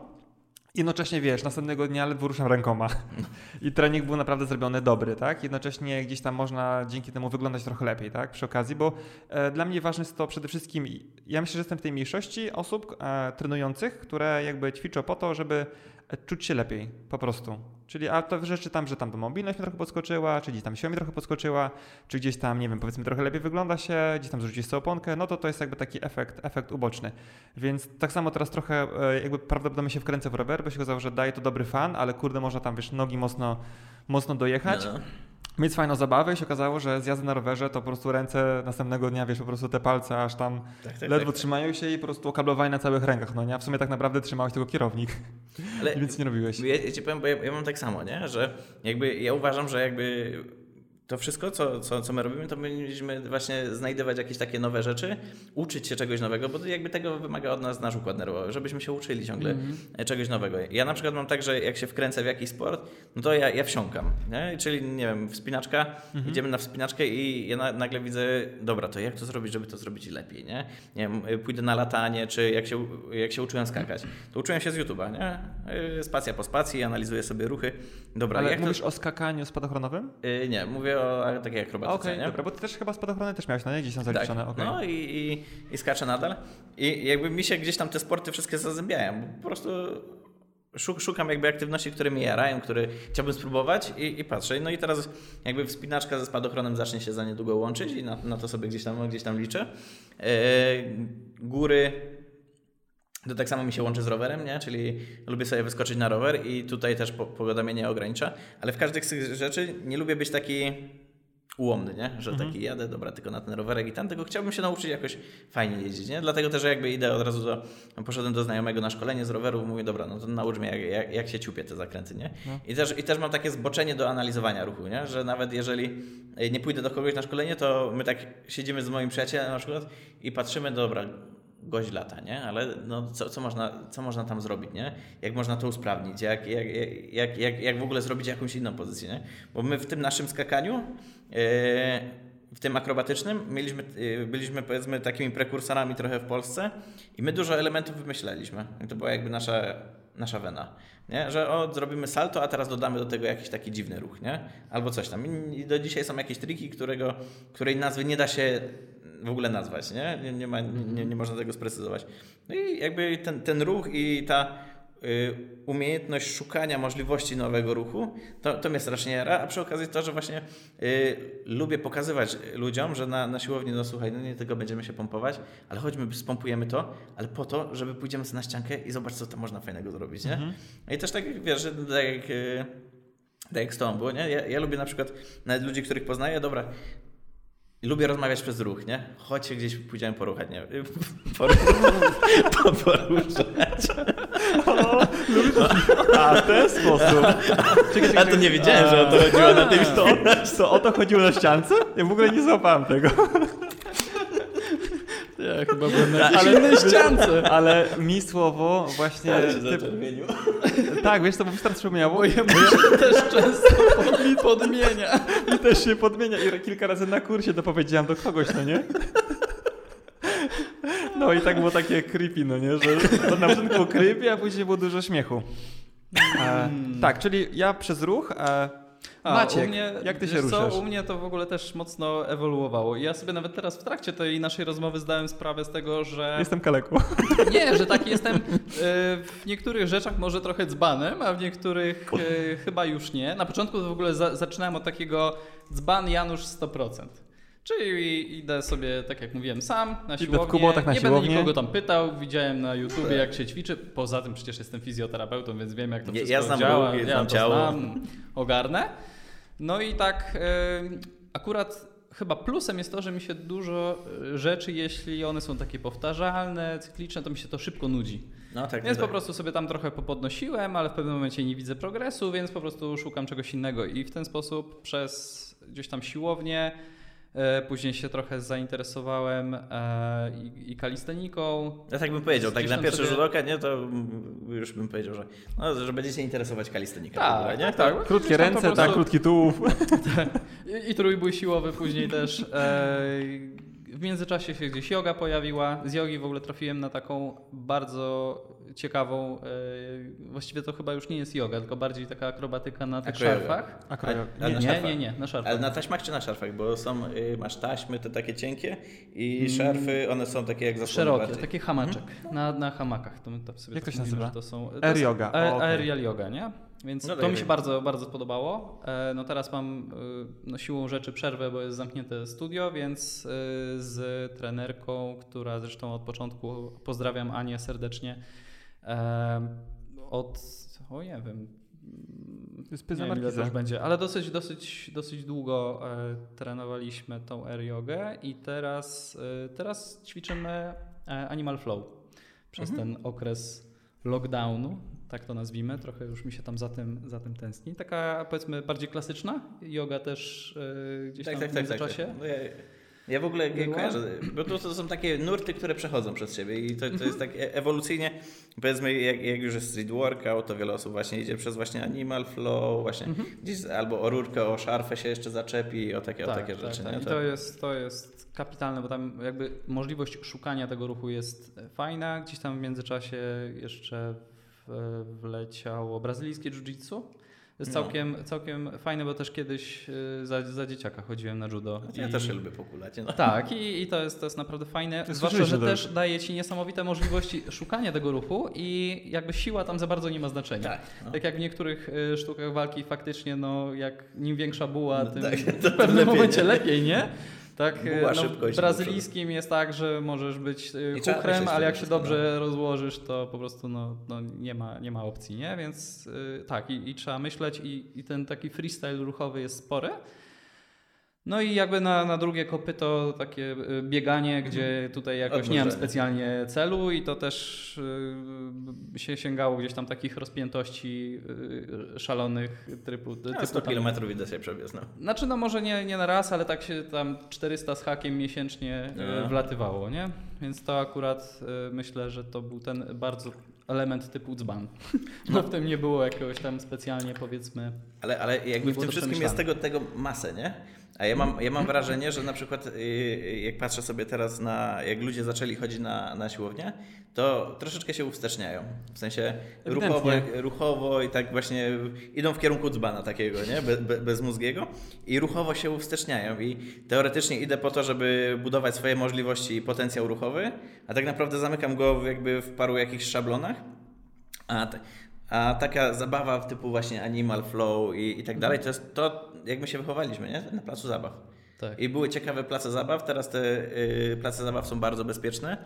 [SPEAKER 2] Jednocześnie wiesz, następnego dnia ledwo ruszam rękoma. I trening był naprawdę zrobiony dobry, tak? Jednocześnie gdzieś tam można dzięki temu wyglądać trochę lepiej, tak? Przy okazji, bo e, dla mnie ważne jest to przede wszystkim, ja myślę, że jestem w tej mniejszości osób e, trenujących, które jakby ćwiczą po to, żeby czuć się lepiej, po prostu. Czyli a to rzeczy tam, że tam mobilność mi trochę podskoczyła, czy gdzieś tam siła mi trochę podskoczyła, czy gdzieś tam, nie wiem, powiedzmy trochę lepiej wygląda się, gdzieś tam zrzucić sobie oponkę, no to to jest jakby taki efekt, efekt uboczny. Więc tak samo teraz trochę e, jakby prawdopodobnie się wkręcę w rower, bo się okazało, że daje to dobry fan, ale kurde, można tam, wiesz, nogi mocno, mocno dojechać.
[SPEAKER 3] No.
[SPEAKER 2] Mieć fajną zabawę i się okazało, że z jazdy na rowerze to po prostu ręce następnego dnia, wiesz, po prostu te palce aż tam
[SPEAKER 3] Tak, tak,
[SPEAKER 2] ledwo
[SPEAKER 3] tak.
[SPEAKER 2] trzymają się i po prostu okablowali na całych rękach, no nie? A w sumie tak naprawdę trzymałeś tylko kierownik,
[SPEAKER 3] Ale
[SPEAKER 2] więc nie robiłeś.
[SPEAKER 3] Ja, ja ci powiem, bo ja, ja mam tak samo, nie? że jakby ja uważam, że jakby to wszystko, co, co, co my robimy, to powinniśmy właśnie znajdować jakieś takie nowe rzeczy, uczyć się czegoś nowego, bo to jakby tego wymaga od nas nasz układ nerwowy, żebyśmy się uczyli ciągle
[SPEAKER 2] Mhm.
[SPEAKER 3] czegoś nowego. Ja na przykład mam tak, że jak się wkręcę w jakiś sport, no to ja, ja wsiąkam, nie? czyli nie wiem, wspinaczka,
[SPEAKER 2] Mhm.
[SPEAKER 3] idziemy na wspinaczkę i ja na, nagle widzę, dobra, to jak to zrobić, żeby to zrobić lepiej, nie? nie wiem, pójdę na latanie, czy jak się, jak się uczyłem skakać, to uczyłem się z YouTube'a, nie? Y, Spacja po spacji, analizuję sobie ruchy. Dobra,
[SPEAKER 2] Ale
[SPEAKER 3] jak
[SPEAKER 2] mówisz
[SPEAKER 3] to...
[SPEAKER 2] o skakaniu spadochronowym?
[SPEAKER 3] Y, nie, mówię o takiej akrobatyce,
[SPEAKER 2] Okej,
[SPEAKER 3] nie?
[SPEAKER 2] dobra, bo ty też chyba spadochrony też miałeś, no nie? Gdzieś tam zaliczone,
[SPEAKER 3] Tak.
[SPEAKER 2] okej.
[SPEAKER 3] No i, i, i skaczę nadal. I jakby mi się gdzieś tam te sporty wszystkie zazębiają, bo po prostu szuk- szukam jakby aktywności, które mnie jarają, które chciałbym spróbować i, i patrzę. No i teraz jakby wspinaczka ze spadochronem zacznie się za niedługo łączyć i na, na to sobie gdzieś tam, gdzieś tam liczę. E, góry to tak samo mi się łączy z rowerem, nie? czyli lubię sobie wyskoczyć na rower i tutaj też po, pogoda mnie nie ogranicza, ale w każdej z tych rzeczy nie lubię być taki ułomny, nie? że taki jadę, dobra, tylko na ten rowerek i tam, tylko chciałbym się nauczyć jakoś fajnie jeździć, nie? dlatego też jakby idę od razu do, poszedłem do znajomego na szkolenie z roweru, mówię, dobra, no to naucz mnie jak, jak, jak się ciupie te zakręty, nie? I, też, I też mam takie zboczenie do analizowania ruchu, nie? że nawet jeżeli e, nie pójdę do kogoś na szkolenie, to my tak siedzimy z moim przyjacielem na przykład i patrzymy, dobra, gość lata, nie? Ale no, co, co, można, co można tam zrobić, nie? Jak można to usprawnić? Jak, jak, jak, jak, jak w ogóle zrobić jakąś inną pozycję, nie? Bo my w tym naszym skakaniu, yy, w tym akrobatycznym, mieliśmy, yy, byliśmy powiedzmy takimi prekursorami trochę w Polsce i my dużo elementów wymyślaliśmy. I to była jakby nasza, nasza wena, nie? Że o, zrobimy salto, a teraz dodamy do tego jakiś taki dziwny ruch, nie? Albo coś tam. I do dzisiaj są jakieś triki, którego, której nazwy nie da się w ogóle nazwać, nie? Nie, nie, ma, nie, nie można tego sprecyzować. No i jakby ten, ten ruch i ta y, umiejętność szukania możliwości nowego ruchu, to, to mnie strasznie jara, a przy okazji to, że właśnie y, lubię pokazywać ludziom, że na, na siłowni, no słuchaj, no nie tylko będziemy się pompować, ale chodźmy, spompujemy to, ale po to, żeby pójdziemy sobie na ściankę i zobacz, co tam można fajnego zrobić, nie? No I też tak, wiesz, że tak jak... Y, tak jak z tobą było, nie? Ja, ja lubię na przykład nawet ludzi, których poznaję, dobra, Lubię rozmawiać przez ruch, nie? Chodź się gdzieś pójdziemy poruchać, nie? Po, poruszać.
[SPEAKER 2] A, w ten sposób.
[SPEAKER 3] A to nie wiedziałem, że o to chodziło na tym
[SPEAKER 2] To, to o to chodziło na ściance? Ja w ogóle nie złapałem tego.
[SPEAKER 1] Ja chyba byłem na jakiejś innej ściance.
[SPEAKER 2] Ale mi słowo właśnie... Typ,
[SPEAKER 3] zaczerwienił.
[SPEAKER 2] tak, wiesz co, bo mi tam przypomniało.
[SPEAKER 1] Moje się też często pod- podmienia.
[SPEAKER 2] I też się podmienia i kilka razy na kursie dopowiedziałem do kogoś, no nie? No i tak było takie creepy, no nie? Że to na początku creepy, a później było dużo śmiechu. E, tak, czyli ja przez ruch. E,
[SPEAKER 1] A,
[SPEAKER 2] Maciek,
[SPEAKER 1] u mnie,
[SPEAKER 2] jak ty się ruszasz?
[SPEAKER 1] Co, u mnie to w ogóle też mocno ewoluowało. I ja sobie nawet teraz w trakcie tej naszej rozmowy zdałem sprawę z tego, że...
[SPEAKER 2] Jestem kaleką.
[SPEAKER 1] Nie, że taki jestem e, w niektórych rzeczach może trochę dzbanem, a w niektórych e, chyba już nie. Na początku to w ogóle za, zaczynałem od takiego dzban Janusz 100%. Czyli idę sobie, tak jak mówiłem, sam na
[SPEAKER 2] w
[SPEAKER 1] siłownię.
[SPEAKER 2] kubotach na
[SPEAKER 1] nie
[SPEAKER 2] siłownię.
[SPEAKER 1] będę nikogo tam pytał, widziałem na YouTubie jak się ćwiczy. Poza tym przecież jestem fizjoterapeutą, więc wiem jak to wszystko
[SPEAKER 3] ja znam
[SPEAKER 1] działa.
[SPEAKER 3] ruchy,
[SPEAKER 1] ja
[SPEAKER 3] znam
[SPEAKER 1] to
[SPEAKER 3] ciało.
[SPEAKER 1] znam, ogarnę. No i tak akurat chyba plusem jest to, że mi się dużo e, rzeczy, jeśli one są takie powtarzalne, cykliczne, to mi się to szybko nudzi.
[SPEAKER 3] No tak,
[SPEAKER 1] Więc
[SPEAKER 3] tak.
[SPEAKER 1] po prostu sobie tam trochę popodnosiłem, ale w pewnym momencie nie widzę progresu, więc po prostu szukam czegoś innego i w ten sposób przez gdzieś tam siłownię, później się trochę zainteresowałem e, i, i kalisteniką.
[SPEAKER 3] Ja tak bym powiedział, tak na pierwszy
[SPEAKER 1] sobie-
[SPEAKER 3] rzut oka, nie, to już bym powiedział, że, no, że będzie się interesować kalisteniką.
[SPEAKER 1] Tak,
[SPEAKER 3] ogóle, nie?
[SPEAKER 1] tak, tak.
[SPEAKER 2] Krótkie ręce, tak,
[SPEAKER 1] prostu-
[SPEAKER 2] krótki tułów.
[SPEAKER 1] I, I trójbój siłowy później też. E, w międzyczasie się gdzieś yoga pojawiła. Z jogi w ogóle trafiłem na taką bardzo ciekawą, e, właściwie to chyba już nie jest yoga, tylko bardziej taka akrobatyka na tych
[SPEAKER 3] Akroyoga.
[SPEAKER 1] szarfach.
[SPEAKER 2] Akroyoga.
[SPEAKER 3] A
[SPEAKER 1] Nie,
[SPEAKER 3] na
[SPEAKER 1] nie,
[SPEAKER 3] szarfach?
[SPEAKER 1] nie, nie, na szarfach.
[SPEAKER 3] Ale na taśmach czy na szarfach? Bo są, y, masz taśmy te takie cienkie i
[SPEAKER 1] Mm.
[SPEAKER 3] szarfy, one są takie jak zasłony
[SPEAKER 1] Szerokie,
[SPEAKER 3] bardziej.
[SPEAKER 1] taki hamaczek na, na hamakach. To my to sobie
[SPEAKER 2] Jak to
[SPEAKER 1] tak
[SPEAKER 2] się nazywa?
[SPEAKER 1] że To są, to
[SPEAKER 2] Air yoga.
[SPEAKER 1] a-
[SPEAKER 2] O, okej.
[SPEAKER 1] Aerial yoga, nie? Więc
[SPEAKER 3] No
[SPEAKER 1] to
[SPEAKER 3] tak,
[SPEAKER 1] mi się
[SPEAKER 3] tak.
[SPEAKER 1] bardzo, bardzo spodobało. E, No teraz mam e, no, siłą rzeczy przerwę, bo jest zamknięte studio, więc e, z trenerką, która zresztą od początku pozdrawiam Anię serdecznie. Od, o nie wiem,
[SPEAKER 2] To jest pyza
[SPEAKER 1] nie
[SPEAKER 2] markiza.
[SPEAKER 1] już będzie, ale dosyć, dosyć, dosyć długo trenowaliśmy tą air jogę i teraz, teraz ćwiczymy Animal Flow przez
[SPEAKER 3] Mhm.
[SPEAKER 1] ten okres lockdownu, tak to nazwijmy, trochę już mi się tam za tym, za tym tęskni. Taka powiedzmy bardziej klasyczna, yoga też e, gdzieś
[SPEAKER 3] Tak,
[SPEAKER 1] tam
[SPEAKER 3] tak,
[SPEAKER 1] w
[SPEAKER 3] tak, tak.
[SPEAKER 1] międzyczasie.
[SPEAKER 3] tak. No ja, ja w ogóle
[SPEAKER 1] Była?
[SPEAKER 3] kojarzę, bo to, to są takie nurty, które przechodzą przez siebie i to, to jest tak e- ewolucyjnie, powiedzmy jak, jak już jest street workout, to wiele osób właśnie idzie przez właśnie animal flow, właśnie
[SPEAKER 1] Mhm.
[SPEAKER 3] gdzieś albo o rurkę, o szarfę się jeszcze zaczepi, o takie, o takie
[SPEAKER 1] tak,
[SPEAKER 3] rzeczy.
[SPEAKER 1] tak.
[SPEAKER 3] nie?
[SPEAKER 1] I to jest, to jest kapitalne, bo tam jakby możliwość szukania tego ruchu jest fajna. Gdzieś tam w międzyczasie jeszcze wleciało brazylijskie jiu-jitsu. Jest
[SPEAKER 3] No.
[SPEAKER 1] całkiem, całkiem fajne, bo też kiedyś y, za, za dzieciaka chodziłem na judo.
[SPEAKER 3] Ja
[SPEAKER 1] I-
[SPEAKER 3] też się lubię pokulać. No.
[SPEAKER 1] Tak, i, i to, jest, to jest naprawdę fajne.
[SPEAKER 2] To
[SPEAKER 1] Zwłaszcza, że też daje ci niesamowite możliwości szukania tego ruchu i jakby siła tam za bardzo nie ma znaczenia.
[SPEAKER 3] Tak, no.
[SPEAKER 1] Tak jak w niektórych y, sztukach walki faktycznie, no jak im większa buła,
[SPEAKER 3] No
[SPEAKER 1] tym
[SPEAKER 3] tak,
[SPEAKER 1] w pewnym
[SPEAKER 3] lepiej,
[SPEAKER 1] momencie
[SPEAKER 3] nie?
[SPEAKER 1] lepiej, nie? Tak, y,
[SPEAKER 3] Buła,
[SPEAKER 1] no,
[SPEAKER 3] szybkość
[SPEAKER 1] brazylijskim jest tak, że możesz być chuchrem,
[SPEAKER 3] myśleć
[SPEAKER 1] ale jak się dobrze rozłożysz, to po prostu no, no, nie, ma, nie ma opcji, nie? Więc y, tak, i, i trzeba myśleć i, i ten taki freestyle ruchowy jest spory. No i jakby na, na drugie kopyto takie y, bieganie, gdzie tutaj jakoś nie mam specjalnie celu i to też y, się sięgało gdzieś tam takich rozpiętości y, szalonych typu,
[SPEAKER 3] No,
[SPEAKER 1] typu
[SPEAKER 3] 100
[SPEAKER 1] tam,
[SPEAKER 3] km idę sobie przebiec. No.
[SPEAKER 1] znaczy no może nie, nie na raz, ale tak się tam 400 z hakiem miesięcznie
[SPEAKER 3] No.
[SPEAKER 1] wlatywało, nie? Więc to akurat myślę, że to był ten bardzo element typu dzban. No w tym nie było jakiegoś tam specjalnie powiedzmy...
[SPEAKER 3] Ale, ale jakby w tym wszystkim jest tego, tego masę, nie? A ja mam, ja mam wrażenie, że na przykład yy, jak patrzę sobie teraz na, jak ludzie zaczęli chodzić na, na siłownię, to troszeczkę się uwsteczniają. W sensie ruchowo, ruchowo i tak właśnie idą w kierunku dzbana takiego, nie? Be, be, bezmózgiego i ruchowo się uwsteczniają i teoretycznie idę po to, żeby budować swoje możliwości i potencjał ruchowy, a tak naprawdę zamykam go w- jakby w paru jakichś szablonach. A, a taka zabawa typu właśnie Animal Flow i, i tak dalej, to jest to, jak my się wychowaliśmy, nie? Na placu zabaw.
[SPEAKER 1] Tak.
[SPEAKER 3] I były ciekawe place zabaw, teraz te y, place zabaw są bardzo bezpieczne.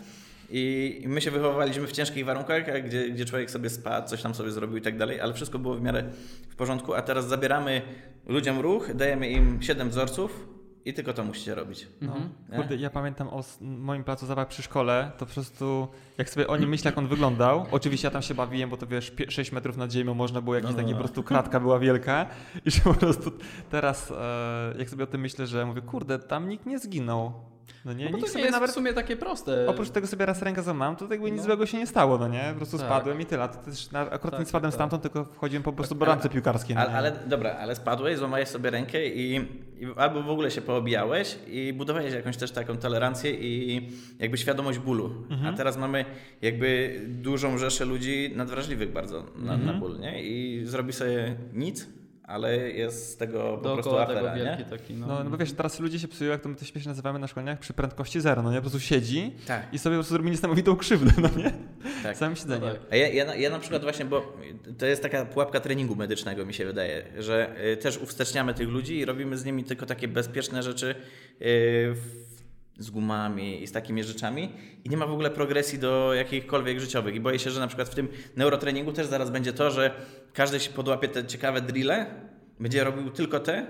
[SPEAKER 3] I my się wychowywaliśmy w ciężkich warunkach, gdzie, gdzie człowiek sobie spadł, coś tam sobie zrobił i tak dalej, ale wszystko było w miarę w porządku, a teraz zabieramy ludziom ruch, dajemy im 7 wzorców i tylko to musicie robić.
[SPEAKER 1] Mhm.
[SPEAKER 3] Nie?
[SPEAKER 2] Kurde, ja pamiętam o moim placu zabaw przy szkole, to po prostu jak sobie o nim myślę, jak on wyglądał, oczywiście ja tam się bawiłem, bo to wiesz, 6 metrów nad ziemią można było, jakiś
[SPEAKER 3] No, no,
[SPEAKER 2] taki
[SPEAKER 3] no.
[SPEAKER 2] po prostu kratka była wielka i że po prostu teraz e, jak sobie o tym myślę, że mówię, kurde, tam nikt nie zginął. No nie,
[SPEAKER 1] No bo to nie
[SPEAKER 2] sobie
[SPEAKER 1] jest
[SPEAKER 2] nawet
[SPEAKER 1] w sumie takie proste.
[SPEAKER 2] Oprócz tego sobie raz rękę złamałem, to jakby nic
[SPEAKER 1] No.
[SPEAKER 2] złego się nie stało, no nie? Po prostu
[SPEAKER 1] Tak.
[SPEAKER 2] spadłem i tyle. To też na, akurat
[SPEAKER 1] Tak,
[SPEAKER 2] nie spadłem
[SPEAKER 1] tak,
[SPEAKER 2] stamtąd, tylko wchodziłem po prostu do
[SPEAKER 3] Ale-
[SPEAKER 2] ramce piłkarskiej. no
[SPEAKER 3] Ale, ale dobra, ale spadłeś, złamałeś sobie rękę i, i albo w ogóle się poobijałeś i budowałeś jakąś też taką tolerancję i jakby świadomość bólu. A teraz mamy jakby dużą rzeszę ludzi nadwrażliwych bardzo na, na ból, nie? I zrobi sobie nic, ale jest z tego po prostu
[SPEAKER 1] Dookoła tego
[SPEAKER 3] afera, nie?
[SPEAKER 1] wielki taki, no.
[SPEAKER 2] No, no bo wiesz, teraz ludzie się psują, jak to my to śmiesznie nazywamy na szkoleniach, przy prędkości zero, no nie? Po prostu siedzi
[SPEAKER 3] Tak.
[SPEAKER 2] i sobie po prostu robi niesamowitą krzywdę, no nie?
[SPEAKER 3] Tak.
[SPEAKER 2] Samym siedzeniem.
[SPEAKER 1] No tak.
[SPEAKER 3] A ja, ja, na- ja na przykład właśnie, bo to jest taka pułapka treningu medycznego, mi się wydaje, że y, też uwsteczniamy tych ludzi i robimy z nimi tylko takie bezpieczne rzeczy y, w, z gumami i z takimi rzeczami i nie ma w ogóle progresji do jakichkolwiek życiowych. I boję się, że na przykład w tym neurotreningu też zaraz będzie to, że każdy się podłapie te ciekawe drille, będzie robił tylko te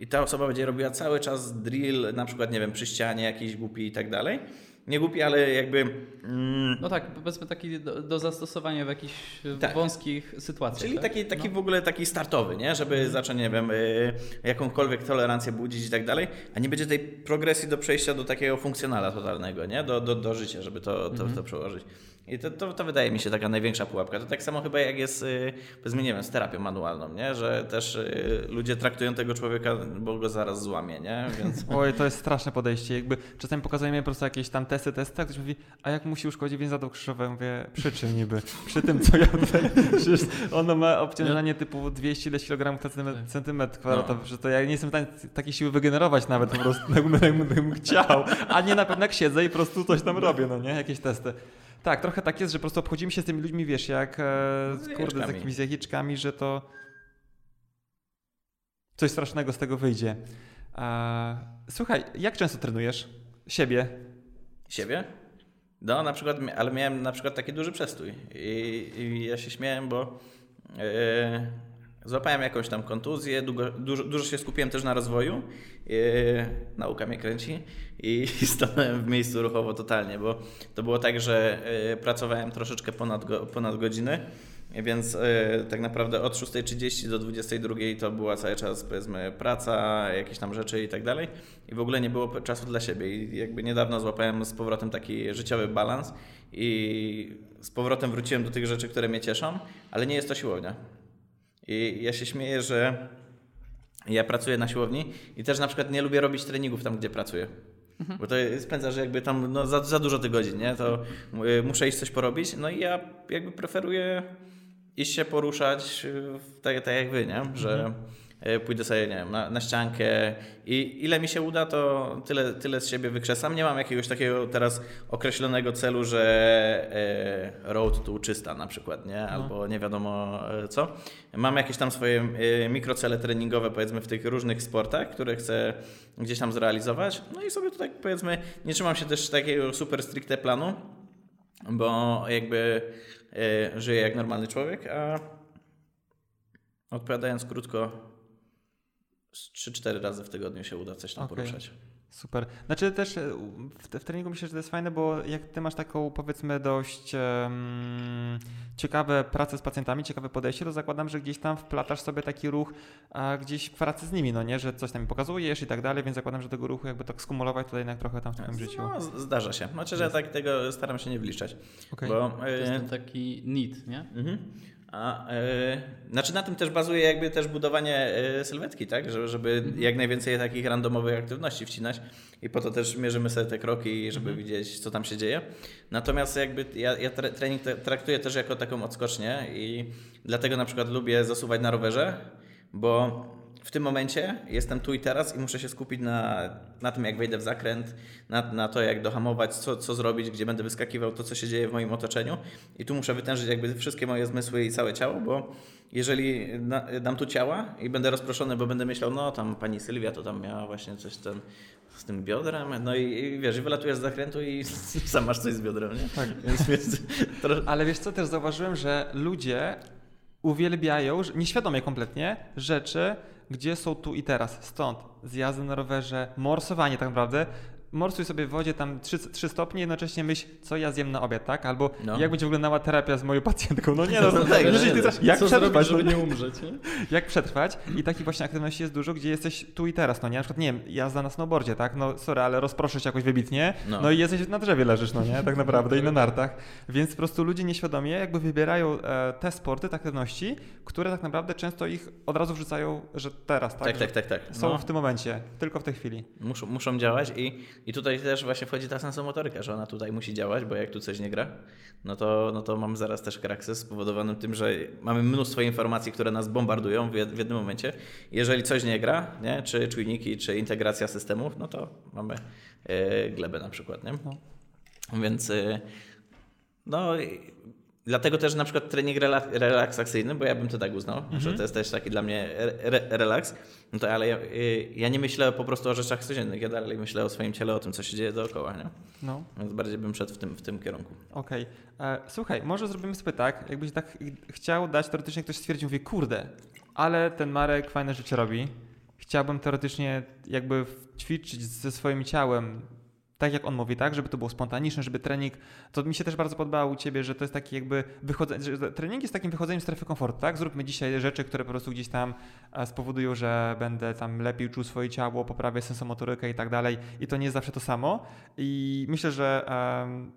[SPEAKER 3] i ta osoba będzie robiła cały czas drill, na przykład, nie wiem, przy ścianie jakiś głupi i tak dalej. Nie głupi, ale jakby... Mm,
[SPEAKER 1] No tak, powiedzmy taki do, do zastosowania w jakichś e,
[SPEAKER 3] Tak.
[SPEAKER 1] wąskich sytuacjach.
[SPEAKER 3] Czyli
[SPEAKER 1] tak?
[SPEAKER 3] taki, taki
[SPEAKER 1] no.
[SPEAKER 3] w ogóle taki startowy, nie? żeby zacząć, nie wiem, y, jakąkolwiek tolerancję budzić i tak dalej, a nie będzie tej progresji do przejścia do takiego funkcjonala totalnego, nie? Do, do, do życia, żeby to, to, to przełożyć. I to, to, to wydaje mi się taka największa pułapka. To tak samo chyba jak jest, y, powiedzmy, nie wiem, z terapią manualną, nie? że też y, ludzie traktują tego człowieka, bo go zaraz złamie, nie? Więc...
[SPEAKER 2] Oj, to jest straszne podejście. Jakby czasami pokazujemy po prostu jakieś tam testy, testy, a ktoś mówi, a jak mu się uszkodzi więzadeł krzyżowe? Mówię, przy czym niby? Przy tym, co ja tutaj... Przecież ono ma obciążenie typu 200 ileś kilogramów na centymetr, centymetr kwadratowy,
[SPEAKER 3] No.
[SPEAKER 2] że to ja nie jestem w stanie takiej siły wygenerować nawet po prostu, jakbym, jakbym chciał. A nie na pewno jak siedzę i po prostu coś tam robię, no nie? Jakieś testy. Tak, trochę tak jest, że po prostu obchodzimy się z tymi ludźmi, wiesz, jak e,
[SPEAKER 3] Z
[SPEAKER 2] kurde, z jakimiś jajiczkami, że to coś strasznego z tego wyjdzie. A, słuchaj, jak często trenujesz siebie?
[SPEAKER 3] Siebie? No, na przykład, ale miałem na przykład taki duży przestój i, i ja się śmiałem, bo e, złapałem jakąś tam kontuzję, długo, dużo, dużo się skupiłem też na rozwoju, e, nauka mnie kręci i, stanąłem w miejscu ruchowo totalnie, bo to było tak, że e, pracowałem troszeczkę ponad, go, ponad godziny, więc e, tak naprawdę od 6.30 do 22.00 to była cały czas powiedzmy praca, jakieś tam rzeczy i tak dalej. I w ogóle nie było czasu dla siebie. I jakby niedawno złapałem z powrotem taki życiowy balans i z powrotem wróciłem do tych rzeczy, które mnie cieszą, ale nie jest to siłownia. I ja się śmieję, że ja pracuję na siłowni i też na przykład nie lubię robić treningów tam, gdzie pracuję. Bo to spędza, że jakby tam no, za, za dużo tych godzin, nie? To y, muszę iść coś porobić. No i ja jakby preferuję iść się poruszać y, tak, tak jak wy, nie? Że y, pójdę sobie, nie wiem, na, na ściankę i ile mi się uda, to tyle, tyle z siebie wykrzesam. Nie mam jakiegoś takiego teraz określonego celu, że y, road to czysta na przykład, nie? Albo nie wiadomo y, co. Mam jakieś tam swoje mikrocele treningowe, powiedzmy, w tych różnych sportach, które chcę gdzieś tam zrealizować. No i sobie to tak powiedzmy, nie trzymam się też takiego super stricte planu, bo jakby żyję jak normalny człowiek, a odpowiadając krótko, 3-4 razy w tygodniu się uda coś tam
[SPEAKER 2] Okej.
[SPEAKER 3] poruszać.
[SPEAKER 2] Super. Znaczy też e, w, w treningu myślę, że to jest fajne, bo jak ty masz taką powiedzmy dość em, ciekawe pracę z pacjentami, ciekawe podejście, to zakładam, że gdzieś tam wplatasz sobie taki ruch a gdzieś w pracy z nimi, no nie, że coś tam pokazujesz i tak dalej, więc zakładam, że tego ruchu jakby tak skumulować tutaj jednak trochę tam w twoim życiu.
[SPEAKER 3] No, zdarza się. Znaczy, że ja tak tego staram się nie wliczać.
[SPEAKER 2] Okej.
[SPEAKER 3] Bo,
[SPEAKER 1] To jest
[SPEAKER 3] y,
[SPEAKER 1] ten taki need, nie?
[SPEAKER 3] Mhm. A, e, znaczy na tym też bazuje jakby też budowanie e, sylwetki, tak? Żeby, żeby jak najwięcej takich randomowych aktywności wcinać i po to też mierzymy sobie te kroki, żeby widzieć, co tam się dzieje. Natomiast jakby ja, ja tre- trening traktuję też jako taką odskocznię i dlatego na przykład lubię zasuwać na rowerze, bo w tym momencie jestem tu i teraz i muszę się skupić na, na tym, jak wejdę w zakręt, na, na to, jak dohamować, co, co zrobić, gdzie będę wyskakiwał, to, co się dzieje w moim otoczeniu. I tu muszę wytężyć jakby wszystkie moje zmysły i całe ciało, bo jeżeli dam tu ciała i będę rozproszony, bo będę myślał, no tam pani Sylwia to tam miała właśnie coś ten, z tym biodrem, no i, i wiesz, i wylatujesz z zakrętu i sam masz coś z biodrem, nie?
[SPEAKER 2] Tak.
[SPEAKER 3] Więc, więc tro...
[SPEAKER 2] Ale wiesz co, też zauważyłem, że ludzie uwielbiają, nieświadomie kompletnie, rzeczy, gdzie są tu i teraz. Stąd zjazdy na rowerze, morsowanie tak naprawdę. Morsuj sobie w wodzie tam 3, 3 stopnie, jednocześnie myśl, co ja zjem na obiad, tak? Albo
[SPEAKER 3] No.
[SPEAKER 2] jak będzie wyglądała terapia z moją pacjentką. No nie, no,
[SPEAKER 3] No
[SPEAKER 2] no
[SPEAKER 3] tak,
[SPEAKER 2] jeżeli ty
[SPEAKER 3] no,
[SPEAKER 2] chcesz, jak
[SPEAKER 1] Co
[SPEAKER 2] przetrwać,
[SPEAKER 1] zrobić,
[SPEAKER 2] no,
[SPEAKER 1] żeby nie umrzeć, nie?
[SPEAKER 2] jak przetrwać i takich właśnie aktywności jest dużo, gdzie jesteś tu i teraz, no nie? Na przykład, nie wiem, jazda na snowboardzie, tak? No sorry, ale rozproszę się jakoś wybitnie, no.
[SPEAKER 3] No.
[SPEAKER 2] i jesteś na drzewie leżysz, no nie? Tak naprawdę i na nartach. Więc po prostu ludzie nieświadomie jakby wybierają e, te sporty, te aktywności, które tak naprawdę często ich od razu wrzucają, że teraz, tak?
[SPEAKER 3] Tak, tak, tak, tak.
[SPEAKER 2] Są
[SPEAKER 3] No.
[SPEAKER 2] w tym momencie, tylko w tej chwili.
[SPEAKER 3] Muszą, muszą działać i, i tutaj też właśnie wchodzi ta sensomotoryka, że ona tutaj musi działać, bo jak tu coś nie gra, no to, no to mam zaraz też kraksę spowodowanym tym, że mamy mnóstwo informacji, które nas bombardują w, w jednym momencie. Jeżeli coś nie gra, nie? czy czujniki, czy integracja systemów, no to mamy e, glebę na przykład. Nie?
[SPEAKER 2] No.
[SPEAKER 3] Więc e, no dlatego też na przykład trening rela- relaksacyjny, bo ja bym to tak uznał, że to jest też taki dla mnie re- relaks, no to ale ja, y, ja nie myślę po prostu o rzeczach codziennych, ja dalej myślę o swoim ciele, o tym, co się dzieje dookoła, nie?
[SPEAKER 2] No.
[SPEAKER 3] Więc bardziej bym szedł w tym, w tym kierunku.
[SPEAKER 2] Okej. E, Słuchaj, może zrobimy sobie tak, jakbyś tak ch- chciał dać, teoretycznie ktoś stwierdził, mówi, kurde, ale ten Marek fajne rzeczy robi. Chciałbym teoretycznie jakby ćwiczyć ze swoim ciałem, tak jak on mówi, tak, żeby to było spontaniczne, żeby trening, to mi się też bardzo podobało u Ciebie, że to jest taki jakby wychodzenie, trening jest takim wychodzeniem z strefy komfortu, tak? Zróbmy dzisiaj rzeczy, które po prostu gdzieś tam e, spowodują, że będę tam lepiej czuł swoje ciało, poprawię sensomotorykę i tak dalej i to nie jest zawsze to samo i myślę, że em,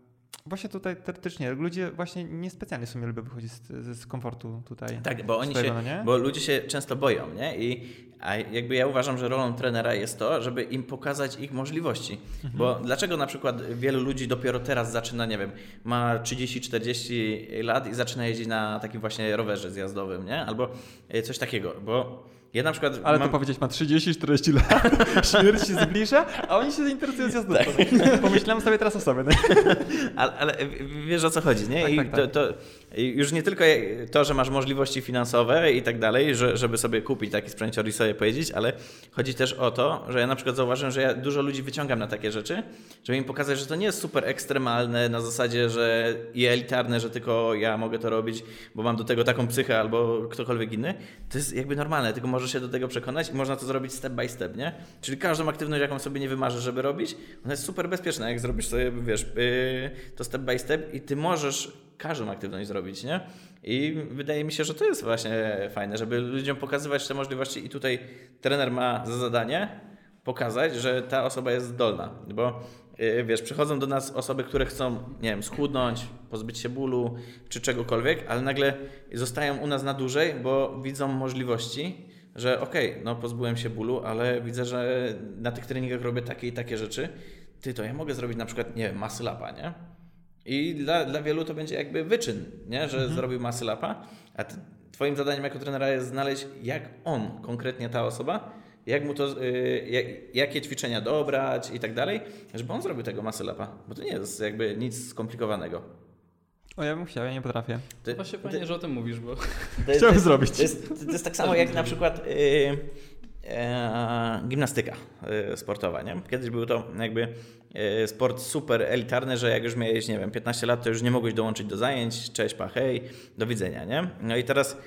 [SPEAKER 2] Właśnie tutaj teoretycznie ludzie właśnie niespecjalnie w sumie lubią wychodzić z, z komfortu tutaj.
[SPEAKER 3] Tak, bo oni
[SPEAKER 2] swojego,
[SPEAKER 3] się,
[SPEAKER 2] no nie?
[SPEAKER 3] bo ludzie się często boją, nie? I a jakby ja uważam, że rolą trenera jest to, żeby im pokazać ich możliwości.
[SPEAKER 2] Mhm.
[SPEAKER 3] Bo dlaczego na przykład wielu ludzi dopiero teraz zaczyna, nie wiem, ma 30-40 lat i zaczyna jeździć na takim właśnie rowerze zjazdowym, nie? Albo e, coś takiego, bo ja na przykład
[SPEAKER 2] Ale
[SPEAKER 3] mam...
[SPEAKER 2] to powiedzieć ma 30-40 lat, śmierć się zbliża, a oni się zainteresują zjazdówką.
[SPEAKER 3] Tak.
[SPEAKER 2] Pomyślałem sobie teraz o sobie.
[SPEAKER 3] Ale, ale wiesz o co chodzi, nie?
[SPEAKER 2] Tak,
[SPEAKER 3] I
[SPEAKER 2] tak,
[SPEAKER 3] to,
[SPEAKER 2] tak.
[SPEAKER 3] to już nie tylko to, że masz możliwości finansowe i tak dalej, że, żeby sobie kupić taki sprzęcior i sobie pojeździć, ale chodzi też o to, że ja na przykład zauważyłem, że ja dużo ludzi wyciągam na takie rzeczy, żeby im pokazać, że to nie jest super ekstremalne na zasadzie, że i elitarne, że tylko ja mogę to robić, bo mam do tego taką psychę albo ktokolwiek inny. To jest jakby normalne, tylko możesz się do tego przekonać i można to zrobić step by step, nie? Czyli każdą aktywność, jaką sobie nie wymarzysz, żeby robić, ona jest super bezpieczna, jak zrobisz sobie, wiesz, yy, to step by step i ty możesz każdą aktywność zrobić, nie? I wydaje mi się, że to jest właśnie fajne, żeby ludziom pokazywać te możliwości i tutaj trener ma za zadanie pokazać, że ta osoba jest zdolna, bo yy, wiesz, przychodzą do nas osoby, które chcą, nie wiem, schudnąć, pozbyć się bólu czy czegokolwiek, ale nagle zostają u nas na dłużej, bo widzą możliwości, że okej, no pozbyłem się bólu, ale widzę, że na tych treningach robię takie i takie rzeczy, ty to ja mogę zrobić na przykład, nie wiem, masy lapa, nie? I dla, dla wielu to będzie jakby wyczyn, nie? że zrobił masy lapa, a ty, twoim zadaniem jako trenera jest znaleźć, jak on, konkretnie ta osoba, jak mu to, y, jak, jakie ćwiczenia dobrać i tak dalej, żeby on zrobił tego masy lapa, bo to nie jest jakby nic skomplikowanego.
[SPEAKER 2] O, ja bym chciał, ja nie potrafię.
[SPEAKER 3] To,
[SPEAKER 1] Właśnie
[SPEAKER 3] to-
[SPEAKER 1] fajnie, że o tym mówisz, bo
[SPEAKER 2] Chciałem zrobić.
[SPEAKER 3] To jest, to jest tak samo jak na przykład y, gimnastyka y, sportowa. Nie? Kiedyś był to jakby y, sport super elitarny, że jak już miałeś, nie wiem, 15 lat, to już nie mogłeś dołączyć do zajęć, cześć, pa, hej, do widzenia. Nie? No i teraz,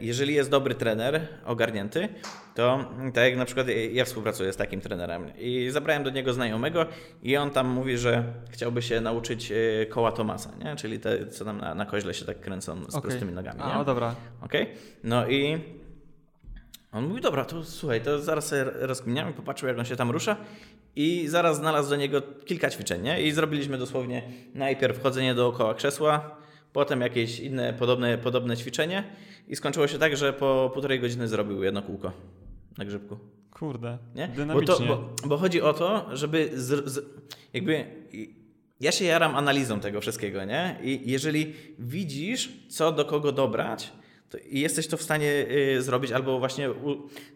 [SPEAKER 3] jeżeli jest dobry trener, ogarnięty, to tak jak na przykład ja współpracuję z takim trenerem i zabrałem do niego znajomego i on tam mówi, że chciałby się nauczyć koła Tomasa, nie? czyli te, co tam na, na koźle się tak kręcą z
[SPEAKER 2] Okej.
[SPEAKER 3] prostymi nogami. Nie?
[SPEAKER 2] A, o, dobra.
[SPEAKER 3] Okej? No i on mówi, dobra, to słuchaj, to zaraz sobie rozkminiam i popatrzył, jak on się tam rusza i zaraz znalazł do niego kilka ćwiczeń, nie? I zrobiliśmy dosłownie najpierw chodzenie dookoła krzesła, potem jakieś inne podobne, podobne ćwiczenie i skończyło się tak, że po półtorej godziny zrobił jedno kółko na grzybku.
[SPEAKER 2] Kurde,
[SPEAKER 3] Nie? Bo,
[SPEAKER 2] dynamicznie.
[SPEAKER 3] to, bo, bo chodzi o to, żeby z, z, jakby ja się jaram analizą tego wszystkiego, nie? I jeżeli widzisz, co do kogo dobrać, i jesteś to w stanie y, zrobić, albo właśnie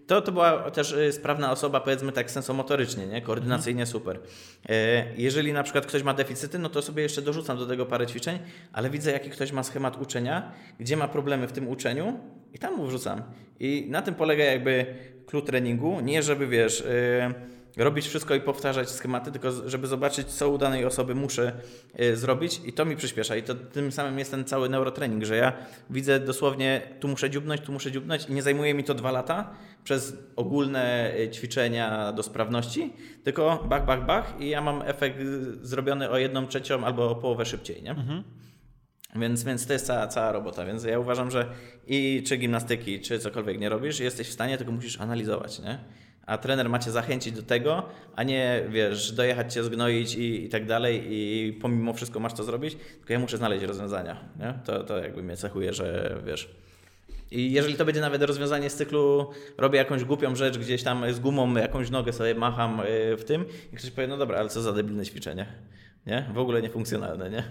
[SPEAKER 3] to, to była też y, sprawna osoba, powiedzmy tak sensomotorycznie, nie? koordynacyjnie super. E, jeżeli na przykład ktoś ma deficyty, no to sobie jeszcze dorzucam do tego parę ćwiczeń, ale widzę, jaki ktoś ma schemat uczenia, gdzie ma problemy w tym uczeniu i tam mu wrzucam. I na tym polega jakby klucz treningu, nie żeby wiesz... y, robić wszystko i powtarzać schematy, tylko żeby zobaczyć, co u danej osoby muszę y, zrobić i to mi przyspiesza. I to tym samym jest ten cały neurotrening, że ja widzę dosłownie, tu muszę dziubnąć, tu muszę dziubnąć i nie zajmuje mi to dwa lata przez ogólne y, ćwiczenia do sprawności, tylko bach, bach, bach i ja mam efekt y, zrobiony o jedną trzecią albo o połowę szybciej, nie? Więc, więc to jest cała, cała robota. Więc ja uważam, że i czy gimnastyki, czy cokolwiek nie robisz, jesteś w stanie, tylko musisz analizować, nie? A trener ma cię zachęcić do tego, a nie, wiesz, dojechać cię, zgnoić i, i tak dalej i pomimo wszystko masz to zrobić, tylko ja muszę znaleźć rozwiązania, nie? To, to jakby mnie cechuje, że wiesz... I jeżeli to będzie nawet rozwiązanie z cyklu, robię jakąś głupią rzecz gdzieś tam z gumą, jakąś nogę sobie macham y, w tym i ktoś powie, no dobra, ale co za debilne ćwiczenie. Nie? W ogóle niefunkcjonalne, nie?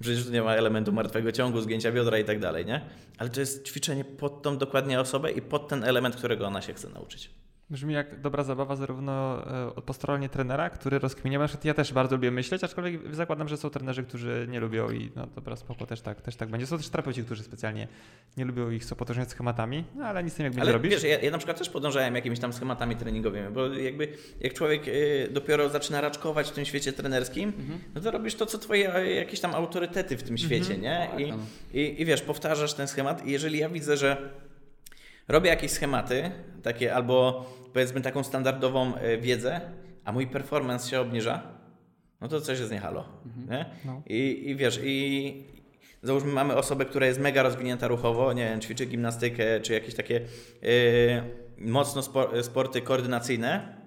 [SPEAKER 3] Przecież tu nie ma elementu martwego ciągu, zgięcia biodra i tak dalej, nie? Ale to jest ćwiczenie pod tą dokładnie osobę i pod ten element, którego ona się chce nauczyć.
[SPEAKER 2] Brzmi jak dobra zabawa zarówno e, po stronie trenera, który rozkminia. Na przykład ja też bardzo lubię myśleć, aczkolwiek zakładam, że są trenerzy, którzy nie lubią i no dobra, spoko, też tak, też tak będzie. Są też terapeuci, którzy specjalnie nie lubią ich, są potoczeni schematami, no ale nic z tym jakby nie
[SPEAKER 3] Ale
[SPEAKER 2] robisz.
[SPEAKER 3] wiesz, ja, ja na przykład też podążałem jakimiś tam schematami treningowymi, bo jakby jak człowiek y, dopiero zaczyna raczkować w tym świecie trenerskim, no to robisz to, co twoje e, jakieś tam autorytety w tym świecie, nie? I,
[SPEAKER 1] tak,
[SPEAKER 3] i, I wiesz, powtarzasz ten schemat i jeżeli ja widzę, że robię jakieś schematy, takie albo powiedzmy taką standardową e, wiedzę, a mój performance się obniża, no to coś jest nie halo, nie?
[SPEAKER 2] No.
[SPEAKER 3] I, I wiesz, i załóżmy mamy osobę, która jest mega rozwinięta ruchowo, nie wiem, ćwiczy gimnastykę, czy jakieś takie yy, mocno spor, sporty koordynacyjne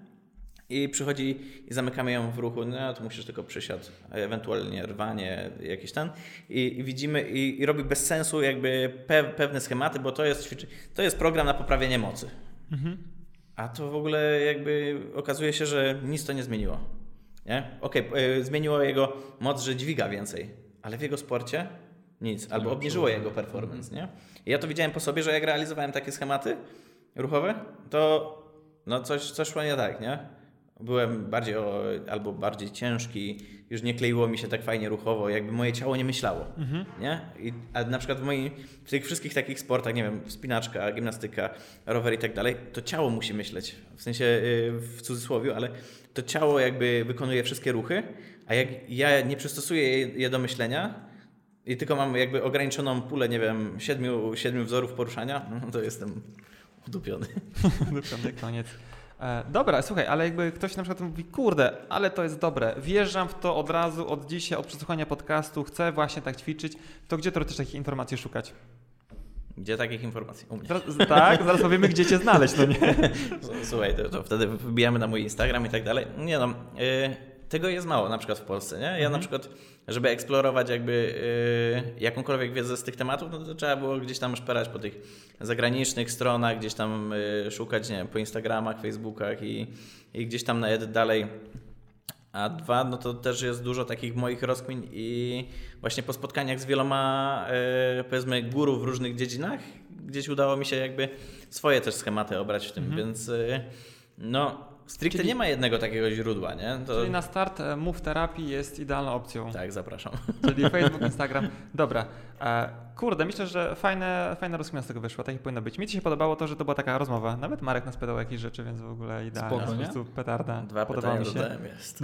[SPEAKER 3] i przychodzi i zamykamy ją w ruchu, no to musisz tylko przysiad, ewentualnie rwanie, jakiś ten i, i widzimy i, i, robi bez sensu jakby pe, pewne schematy, bo to jest, to jest program na poprawienie mocy. Mhm. A to w ogóle jakby okazuje się, że nic to nie zmieniło. Nie? Okej, okay, zmieniło jego moc, że dźwiga więcej, ale w jego sporcie nic, albo obniżyło jego performance, nie? I ja to widziałem po sobie, że jak realizowałem takie schematy ruchowe, to no coś, coś szło nie tak, nie? Byłem bardziej albo bardziej ciężki, już nie kleiło mi się tak fajnie ruchowo, jakby moje ciało nie myślało. Mhm. Nie? I, a na przykład w, moim, w tych wszystkich takich sportach, nie wiem, spinaczka, gimnastyka, rower i tak dalej, to ciało musi myśleć. W sensie yy, w cudzysłowie, ale to ciało jakby wykonuje wszystkie ruchy, a jak ja nie przystosuję je do myślenia i tylko mam jakby ograniczoną pulę, nie wiem, siedmiu, siedmiu wzorów poruszania, no to jestem udupiony.
[SPEAKER 2] udupiony, koniec. E, dobra, słuchaj, ale jakby ktoś na przykład mówi, kurde, ale to jest dobre, wjeżdżam w to od razu, od dzisiaj, od przesłuchania podcastu, chcę właśnie tak ćwiczyć, to gdzie też takich informacji szukać?
[SPEAKER 3] Gdzie takich informacji? U mnie.
[SPEAKER 2] Tak, zaraz powiemy, gdzie cię znaleźć, no nie?
[SPEAKER 3] Słuchaj, to, to wtedy wybijamy na mój Instagram i tak dalej. Nie no, yy, tego jest mało na przykład w Polsce, nie? Ja mhm. na przykład żeby eksplorować jakby yy, jakąkolwiek wiedzę z tych tematów, no to trzeba było gdzieś tam szperać po tych zagranicznych stronach, gdzieś tam yy, szukać, nie wiem, po Instagramach, Facebookach i, i gdzieś tam na dalej. A dwa, no to też jest dużo takich moich rozkmin i właśnie po spotkaniach z wieloma, yy, powiedzmy, górów w różnych dziedzinach, gdzieś udało mi się jakby swoje też schematy obrać w tym, mhm. więc y, no Stricte czyli, nie ma jednego takiego źródła, nie?
[SPEAKER 2] To... Czyli na start e, Move Terapii jest idealną opcją.
[SPEAKER 3] Tak, zapraszam.
[SPEAKER 2] Czyli Facebook, Instagram. Dobra. Kurde, myślę, że fajne, fajna rozkmina z tego wyszła, tak jak powinno być. Mi ci się podobało to, że to była taka rozmowa. Nawet Marek nas pytał jakieś rzeczy, więc w ogóle idealnie. Spoko, po prostu petarda.
[SPEAKER 3] Dwa
[SPEAKER 2] Podobało
[SPEAKER 3] mi się. jest.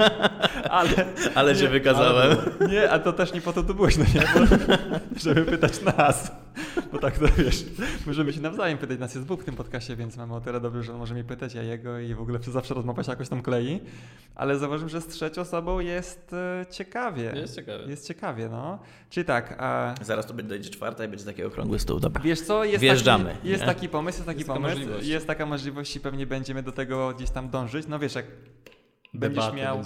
[SPEAKER 2] ale,
[SPEAKER 3] ale się wykazałem.
[SPEAKER 2] Ale, nie, a to też nie po to tu byłeś, no nie? Bo, żeby pytać nas. Bo tak to wiesz, możemy się nawzajem pytać. Nas jest dwóch w tym podcastie, więc mamy o tyle dobrze, że on może mi pytać, a jego i w ogóle zawsze rozmowa się jakoś tam klei. Ale zauważyłem, że z trzecią osobą jest e, ciekawie.
[SPEAKER 3] Jest ciekawie.
[SPEAKER 2] Jest ciekawie, no. Czyli tak. A...
[SPEAKER 3] Zaraz to dojdzie czwarta i będzie taki okrągły stół. Dobra.
[SPEAKER 2] Wiesz co, jest,
[SPEAKER 3] Wjeżdżamy,
[SPEAKER 2] taki, jest taki pomysł, jest taki jest pomysł. Taka jest taka możliwość i pewnie będziemy do tego gdzieś tam dążyć. No wiesz, jak będziesz miał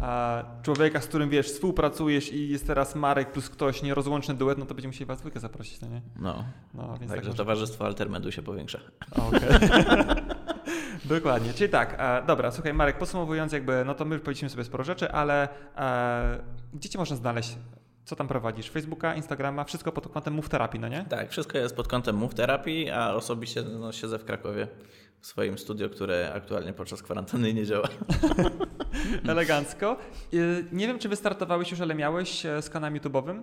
[SPEAKER 2] a, człowieka, z którym wiesz, współpracujesz i jest teraz Marek plus ktoś, nierozłączny duet, no to będziemy musieli was dwójkę zaprosić, no nie?
[SPEAKER 3] No, no więc także tak towarzystwo Altermedu się powiększa.
[SPEAKER 2] Okej. Okay. Dokładnie, czyli tak, e, dobra, słuchaj Marek, podsumowując jakby, no to my powiedzieliśmy sobie sporo rzeczy, ale e, gdzie cię można znaleźć? Co tam prowadzisz? Facebooka, Instagrama, wszystko pod kątem Move Therapy, no nie?
[SPEAKER 3] Tak, wszystko jest pod kątem Move Therapy, a osobiście no, siedzę w Krakowie w swoim studio, które aktualnie podczas kwarantanny nie działa.
[SPEAKER 2] Elegancko. Y, nie wiem, czy wystartowałeś już, ale miałeś e, z kanałem YouTube'owym?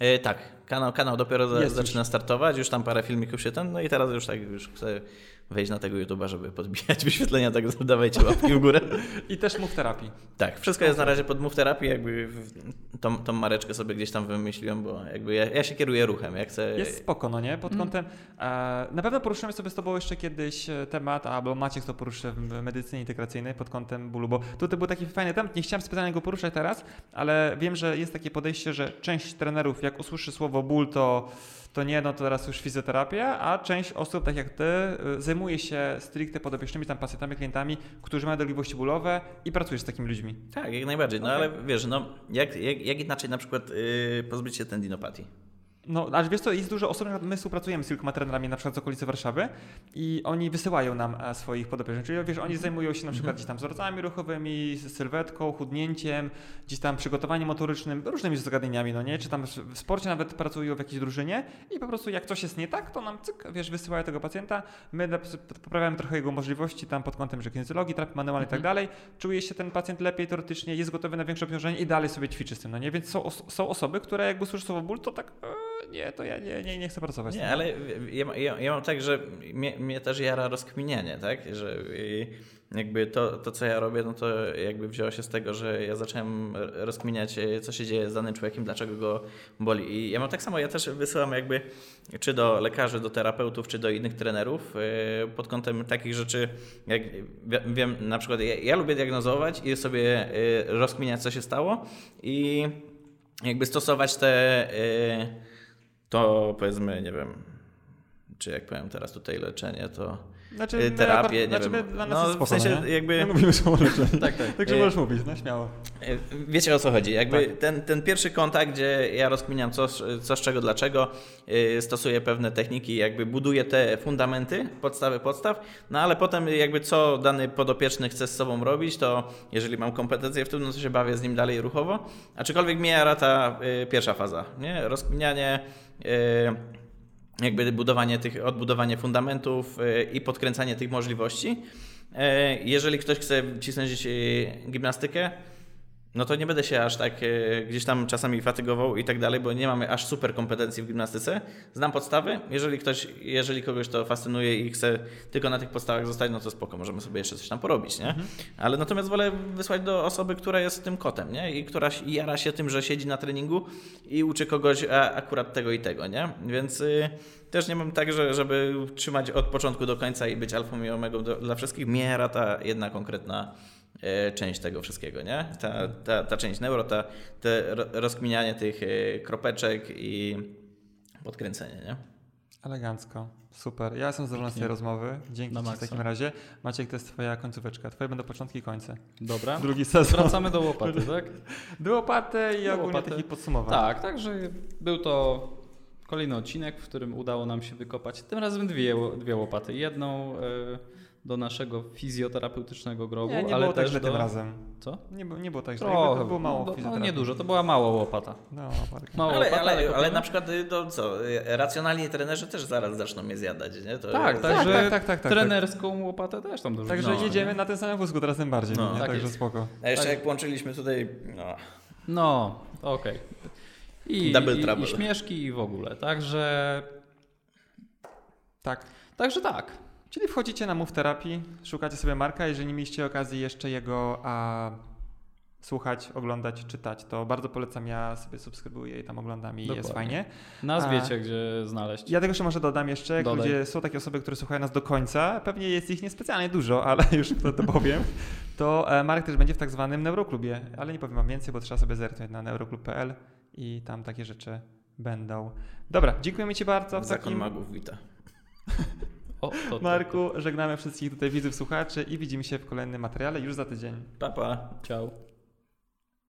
[SPEAKER 3] Yy, tak, kanał, kanał dopiero za, zaczyna już. startować, już tam parę filmików się ten, no i teraz już tak już chcę wejść na tego YouTube'a, żeby podbijać wyświetlenia, tak dawajcie łapki w górę.
[SPEAKER 2] I też Move Therapy.
[SPEAKER 3] Tak, wszystko jest na razie pod Move Therapy, jakby tą, tą mareczkę sobie gdzieś tam wymyśliłem, bo jakby ja, ja się kieruję ruchem, jak chcę...
[SPEAKER 2] Jest spoko, no nie? Pod mm. kątem... E, na pewno poruszymy sobie z Tobą jeszcze kiedyś e, temat, albo Maciek to poruszy w medycynie integracyjnej pod kątem bólu, bo tutaj był taki fajny temat, nie chciałem specjalnie go poruszać teraz, ale wiem, że jest takie podejście, że część trenerów jak usłyszy słowo ból, to to nie, no to teraz już fizjoterapia, a część osób, tak jak ty, y, zajmuje się stricte podopiecznymi tam pacjentami, klientami, którzy mają dolegliwości bólowe i pracujesz z takimi ludźmi.
[SPEAKER 3] Tak, jak najbardziej. No okay. ale wiesz, no jak, jak, jak inaczej na przykład yy, pozbyć się tendinopatii?
[SPEAKER 2] No, aż wiesz co, jest dużo osób, my współpracujemy z kilkoma trenerami na przykład z okolicy Warszawy i oni wysyłają nam e, swoich podopiecznych, czyli wiesz, oni zajmują się na przykład mhm. gdzieś tam wzorcami ruchowymi, sylwetką, chudnięciem, gdzieś tam przygotowaniem motorycznym, różnymi zagadnieniami, no nie, czy tam w sporcie nawet pracują w jakiejś drużynie i po prostu jak coś jest nie tak, to nam cyk, wiesz, wysyłają tego pacjenta, my poprawiamy trochę jego możliwości tam pod kątem, że kinezjologii, terapii manualnej i tak mhm. dalej, czuje się ten pacjent lepiej teoretycznie, jest gotowy na większe obciążenie i dalej sobie ćwiczy z tym, no nie, więc są, są osoby, które jakby słyszą słowo ból, to tak... Nie, to ja nie, nie, nie chcę pracować.
[SPEAKER 3] Nie, ale ja, ja, ja, mam tak, że mnie, mnie też jara rozkminianie, tak? Że jakby to, to, co ja robię, no to jakby wzięło się z tego, że ja zacząłem rozkminiać, co się dzieje z danym człowiekiem, dlaczego go boli. I ja mam tak samo, ja też wysyłam jakby czy do lekarzy, do terapeutów, czy do innych trenerów y, pod kątem takich rzeczy, jak wiem, na przykład ja, ja lubię diagnozować i sobie y, rozkminiać, co się stało i jakby stosować te to powiedzmy, nie wiem, czy jak powiem teraz tutaj leczenie, to
[SPEAKER 2] Znaczy,
[SPEAKER 3] y,
[SPEAKER 2] my
[SPEAKER 3] terapię, nie
[SPEAKER 2] znaczy,
[SPEAKER 3] wiem.
[SPEAKER 2] dla nas
[SPEAKER 3] No,
[SPEAKER 2] spoko,
[SPEAKER 3] w sensie
[SPEAKER 2] nie?
[SPEAKER 3] jakby...
[SPEAKER 2] My mówimy o leczeniu.
[SPEAKER 1] Tak, tak.
[SPEAKER 2] Także
[SPEAKER 3] Y,
[SPEAKER 2] możesz mówić, no śmiało.
[SPEAKER 3] E, Wiecie o co chodzi. Jakby
[SPEAKER 2] Tak.
[SPEAKER 3] ten, ten pierwszy kontakt, gdzie ja rozkminiam co, co z czego, dlaczego, yy, stosuję pewne techniki, jakby buduję te fundamenty, podstawy podstaw, no ale potem jakby co dany podopieczny chce z sobą robić, to jeżeli mam kompetencje w tym, no to się bawię z nim dalej ruchowo. Aczkolwiek mnie jara ta pierwsza faza, nie? Rozkminianie, jakby budowanie tych, odbudowanie fundamentów yy, i podkręcanie tych możliwości. E, Jeżeli ktoś chce cisnąć e, gimnastykę, no to nie będę się aż tak e, gdzieś tam czasami fatygował i tak dalej, bo nie mamy aż super kompetencji w gimnastyce. Znam podstawy. Jeżeli ktoś, jeżeli kogoś to fascynuje i chce tylko na tych podstawach zostać, no to spoko, możemy sobie jeszcze coś tam porobić, nie? Ale natomiast wolę wysłać do osoby, która jest tym kotem, nie? I która jara się tym, że siedzi na treningu i uczy kogoś akurat tego i tego, nie? Więc y, też nie mam tak, że, żeby trzymać od początku do końca i być alfą i omegą do, dla wszystkich. Mnie jara ta jedna konkretna część tego wszystkiego, nie? Ta, ta, ta część neuro, ta, te ro- rozkminianie tych e, kropeczek i podkręcenie, nie?
[SPEAKER 2] Elegancko. Super. Ja jestem zadowolony z tej rozmowy. Dzięki Ci w takim razie. Maciek, to jest Twoja końcóweczka. Twoje będą początki i końce.
[SPEAKER 1] Dobra.
[SPEAKER 2] Drugi sezon.
[SPEAKER 1] Wracamy do łopaty, tak?
[SPEAKER 2] Do łopaty i
[SPEAKER 1] Do
[SPEAKER 2] ogólnie
[SPEAKER 1] łopaty.
[SPEAKER 2] takich podsumowań.
[SPEAKER 1] Tak, także był to kolejny odcinek, w którym udało nam się wykopać tym razem dwie, dwie łopaty. Jedną e, do naszego fizjoterapeutycznego grobu,
[SPEAKER 2] Nie, nie
[SPEAKER 1] ale
[SPEAKER 2] było tak
[SPEAKER 1] też
[SPEAKER 2] źle
[SPEAKER 1] do...
[SPEAKER 2] tym razem.
[SPEAKER 1] Co?
[SPEAKER 2] Nie, było- nie było tak źle.
[SPEAKER 1] Trochę,
[SPEAKER 2] Jakby to było mało
[SPEAKER 1] no, no,
[SPEAKER 2] fizjoterapii.
[SPEAKER 1] nie dużo, to była mała łopata.
[SPEAKER 2] No.
[SPEAKER 1] Mała
[SPEAKER 3] Ale,
[SPEAKER 1] łopata,
[SPEAKER 3] ale, ale
[SPEAKER 1] kopimy.
[SPEAKER 3] na przykład y, to co, y, racjonalni trenerzy też zaraz zaczną mnie zjadać, nie? To
[SPEAKER 1] Tak,
[SPEAKER 3] jest-
[SPEAKER 1] także
[SPEAKER 2] tak, tak, tak, tak,
[SPEAKER 1] trenerską łopatę też tam dorzucimy.
[SPEAKER 2] Także
[SPEAKER 3] No,
[SPEAKER 2] jedziemy na tym samym wózku, teraz tym bardziej.
[SPEAKER 3] No.
[SPEAKER 2] nie?
[SPEAKER 1] Tak
[SPEAKER 2] Także
[SPEAKER 1] jest.
[SPEAKER 2] spoko.
[SPEAKER 3] A jeszcze
[SPEAKER 1] Tak.
[SPEAKER 3] jak połączyliśmy tutaj, no,
[SPEAKER 1] No, okej. I,
[SPEAKER 3] Double
[SPEAKER 1] i,
[SPEAKER 3] trouble.
[SPEAKER 1] I śmieszki i w ogóle. Także,
[SPEAKER 2] Tak.
[SPEAKER 1] także tak.
[SPEAKER 2] Czyli wchodzicie na Move Therapy, szukacie sobie Marka, jeżeli nie mieliście okazji jeszcze jego a, słuchać, oglądać, czytać, to bardzo polecam, ja sobie subskrybuję i tam oglądam i jest
[SPEAKER 1] Dokładnie.
[SPEAKER 2] fajnie.
[SPEAKER 1] Nas
[SPEAKER 2] A-
[SPEAKER 1] wiecie, gdzie znaleźć.
[SPEAKER 2] Ja tego jeszcze może dodam jeszcze, jak
[SPEAKER 1] Dodaj.
[SPEAKER 2] ludzie, są takie osoby, które słuchają nas do końca, pewnie jest ich niespecjalnie dużo, ale już to, to powiem, to e, Marek też będzie w tak zwanym Neuroklubie, ale nie powiem wam więcej, bo trzeba sobie zerknąć na neuroklub.pl i tam takie rzeczy będą. Dobra, dziękujemy Ci bardzo. W
[SPEAKER 3] zakon
[SPEAKER 2] takim
[SPEAKER 3] magów wita.
[SPEAKER 1] O, to, to,
[SPEAKER 2] Marku, żegnamy wszystkich tutaj widzów, słuchaczy i widzimy się w kolejnym materiale już za tydzień.
[SPEAKER 3] Pa, pa.
[SPEAKER 1] Ciao.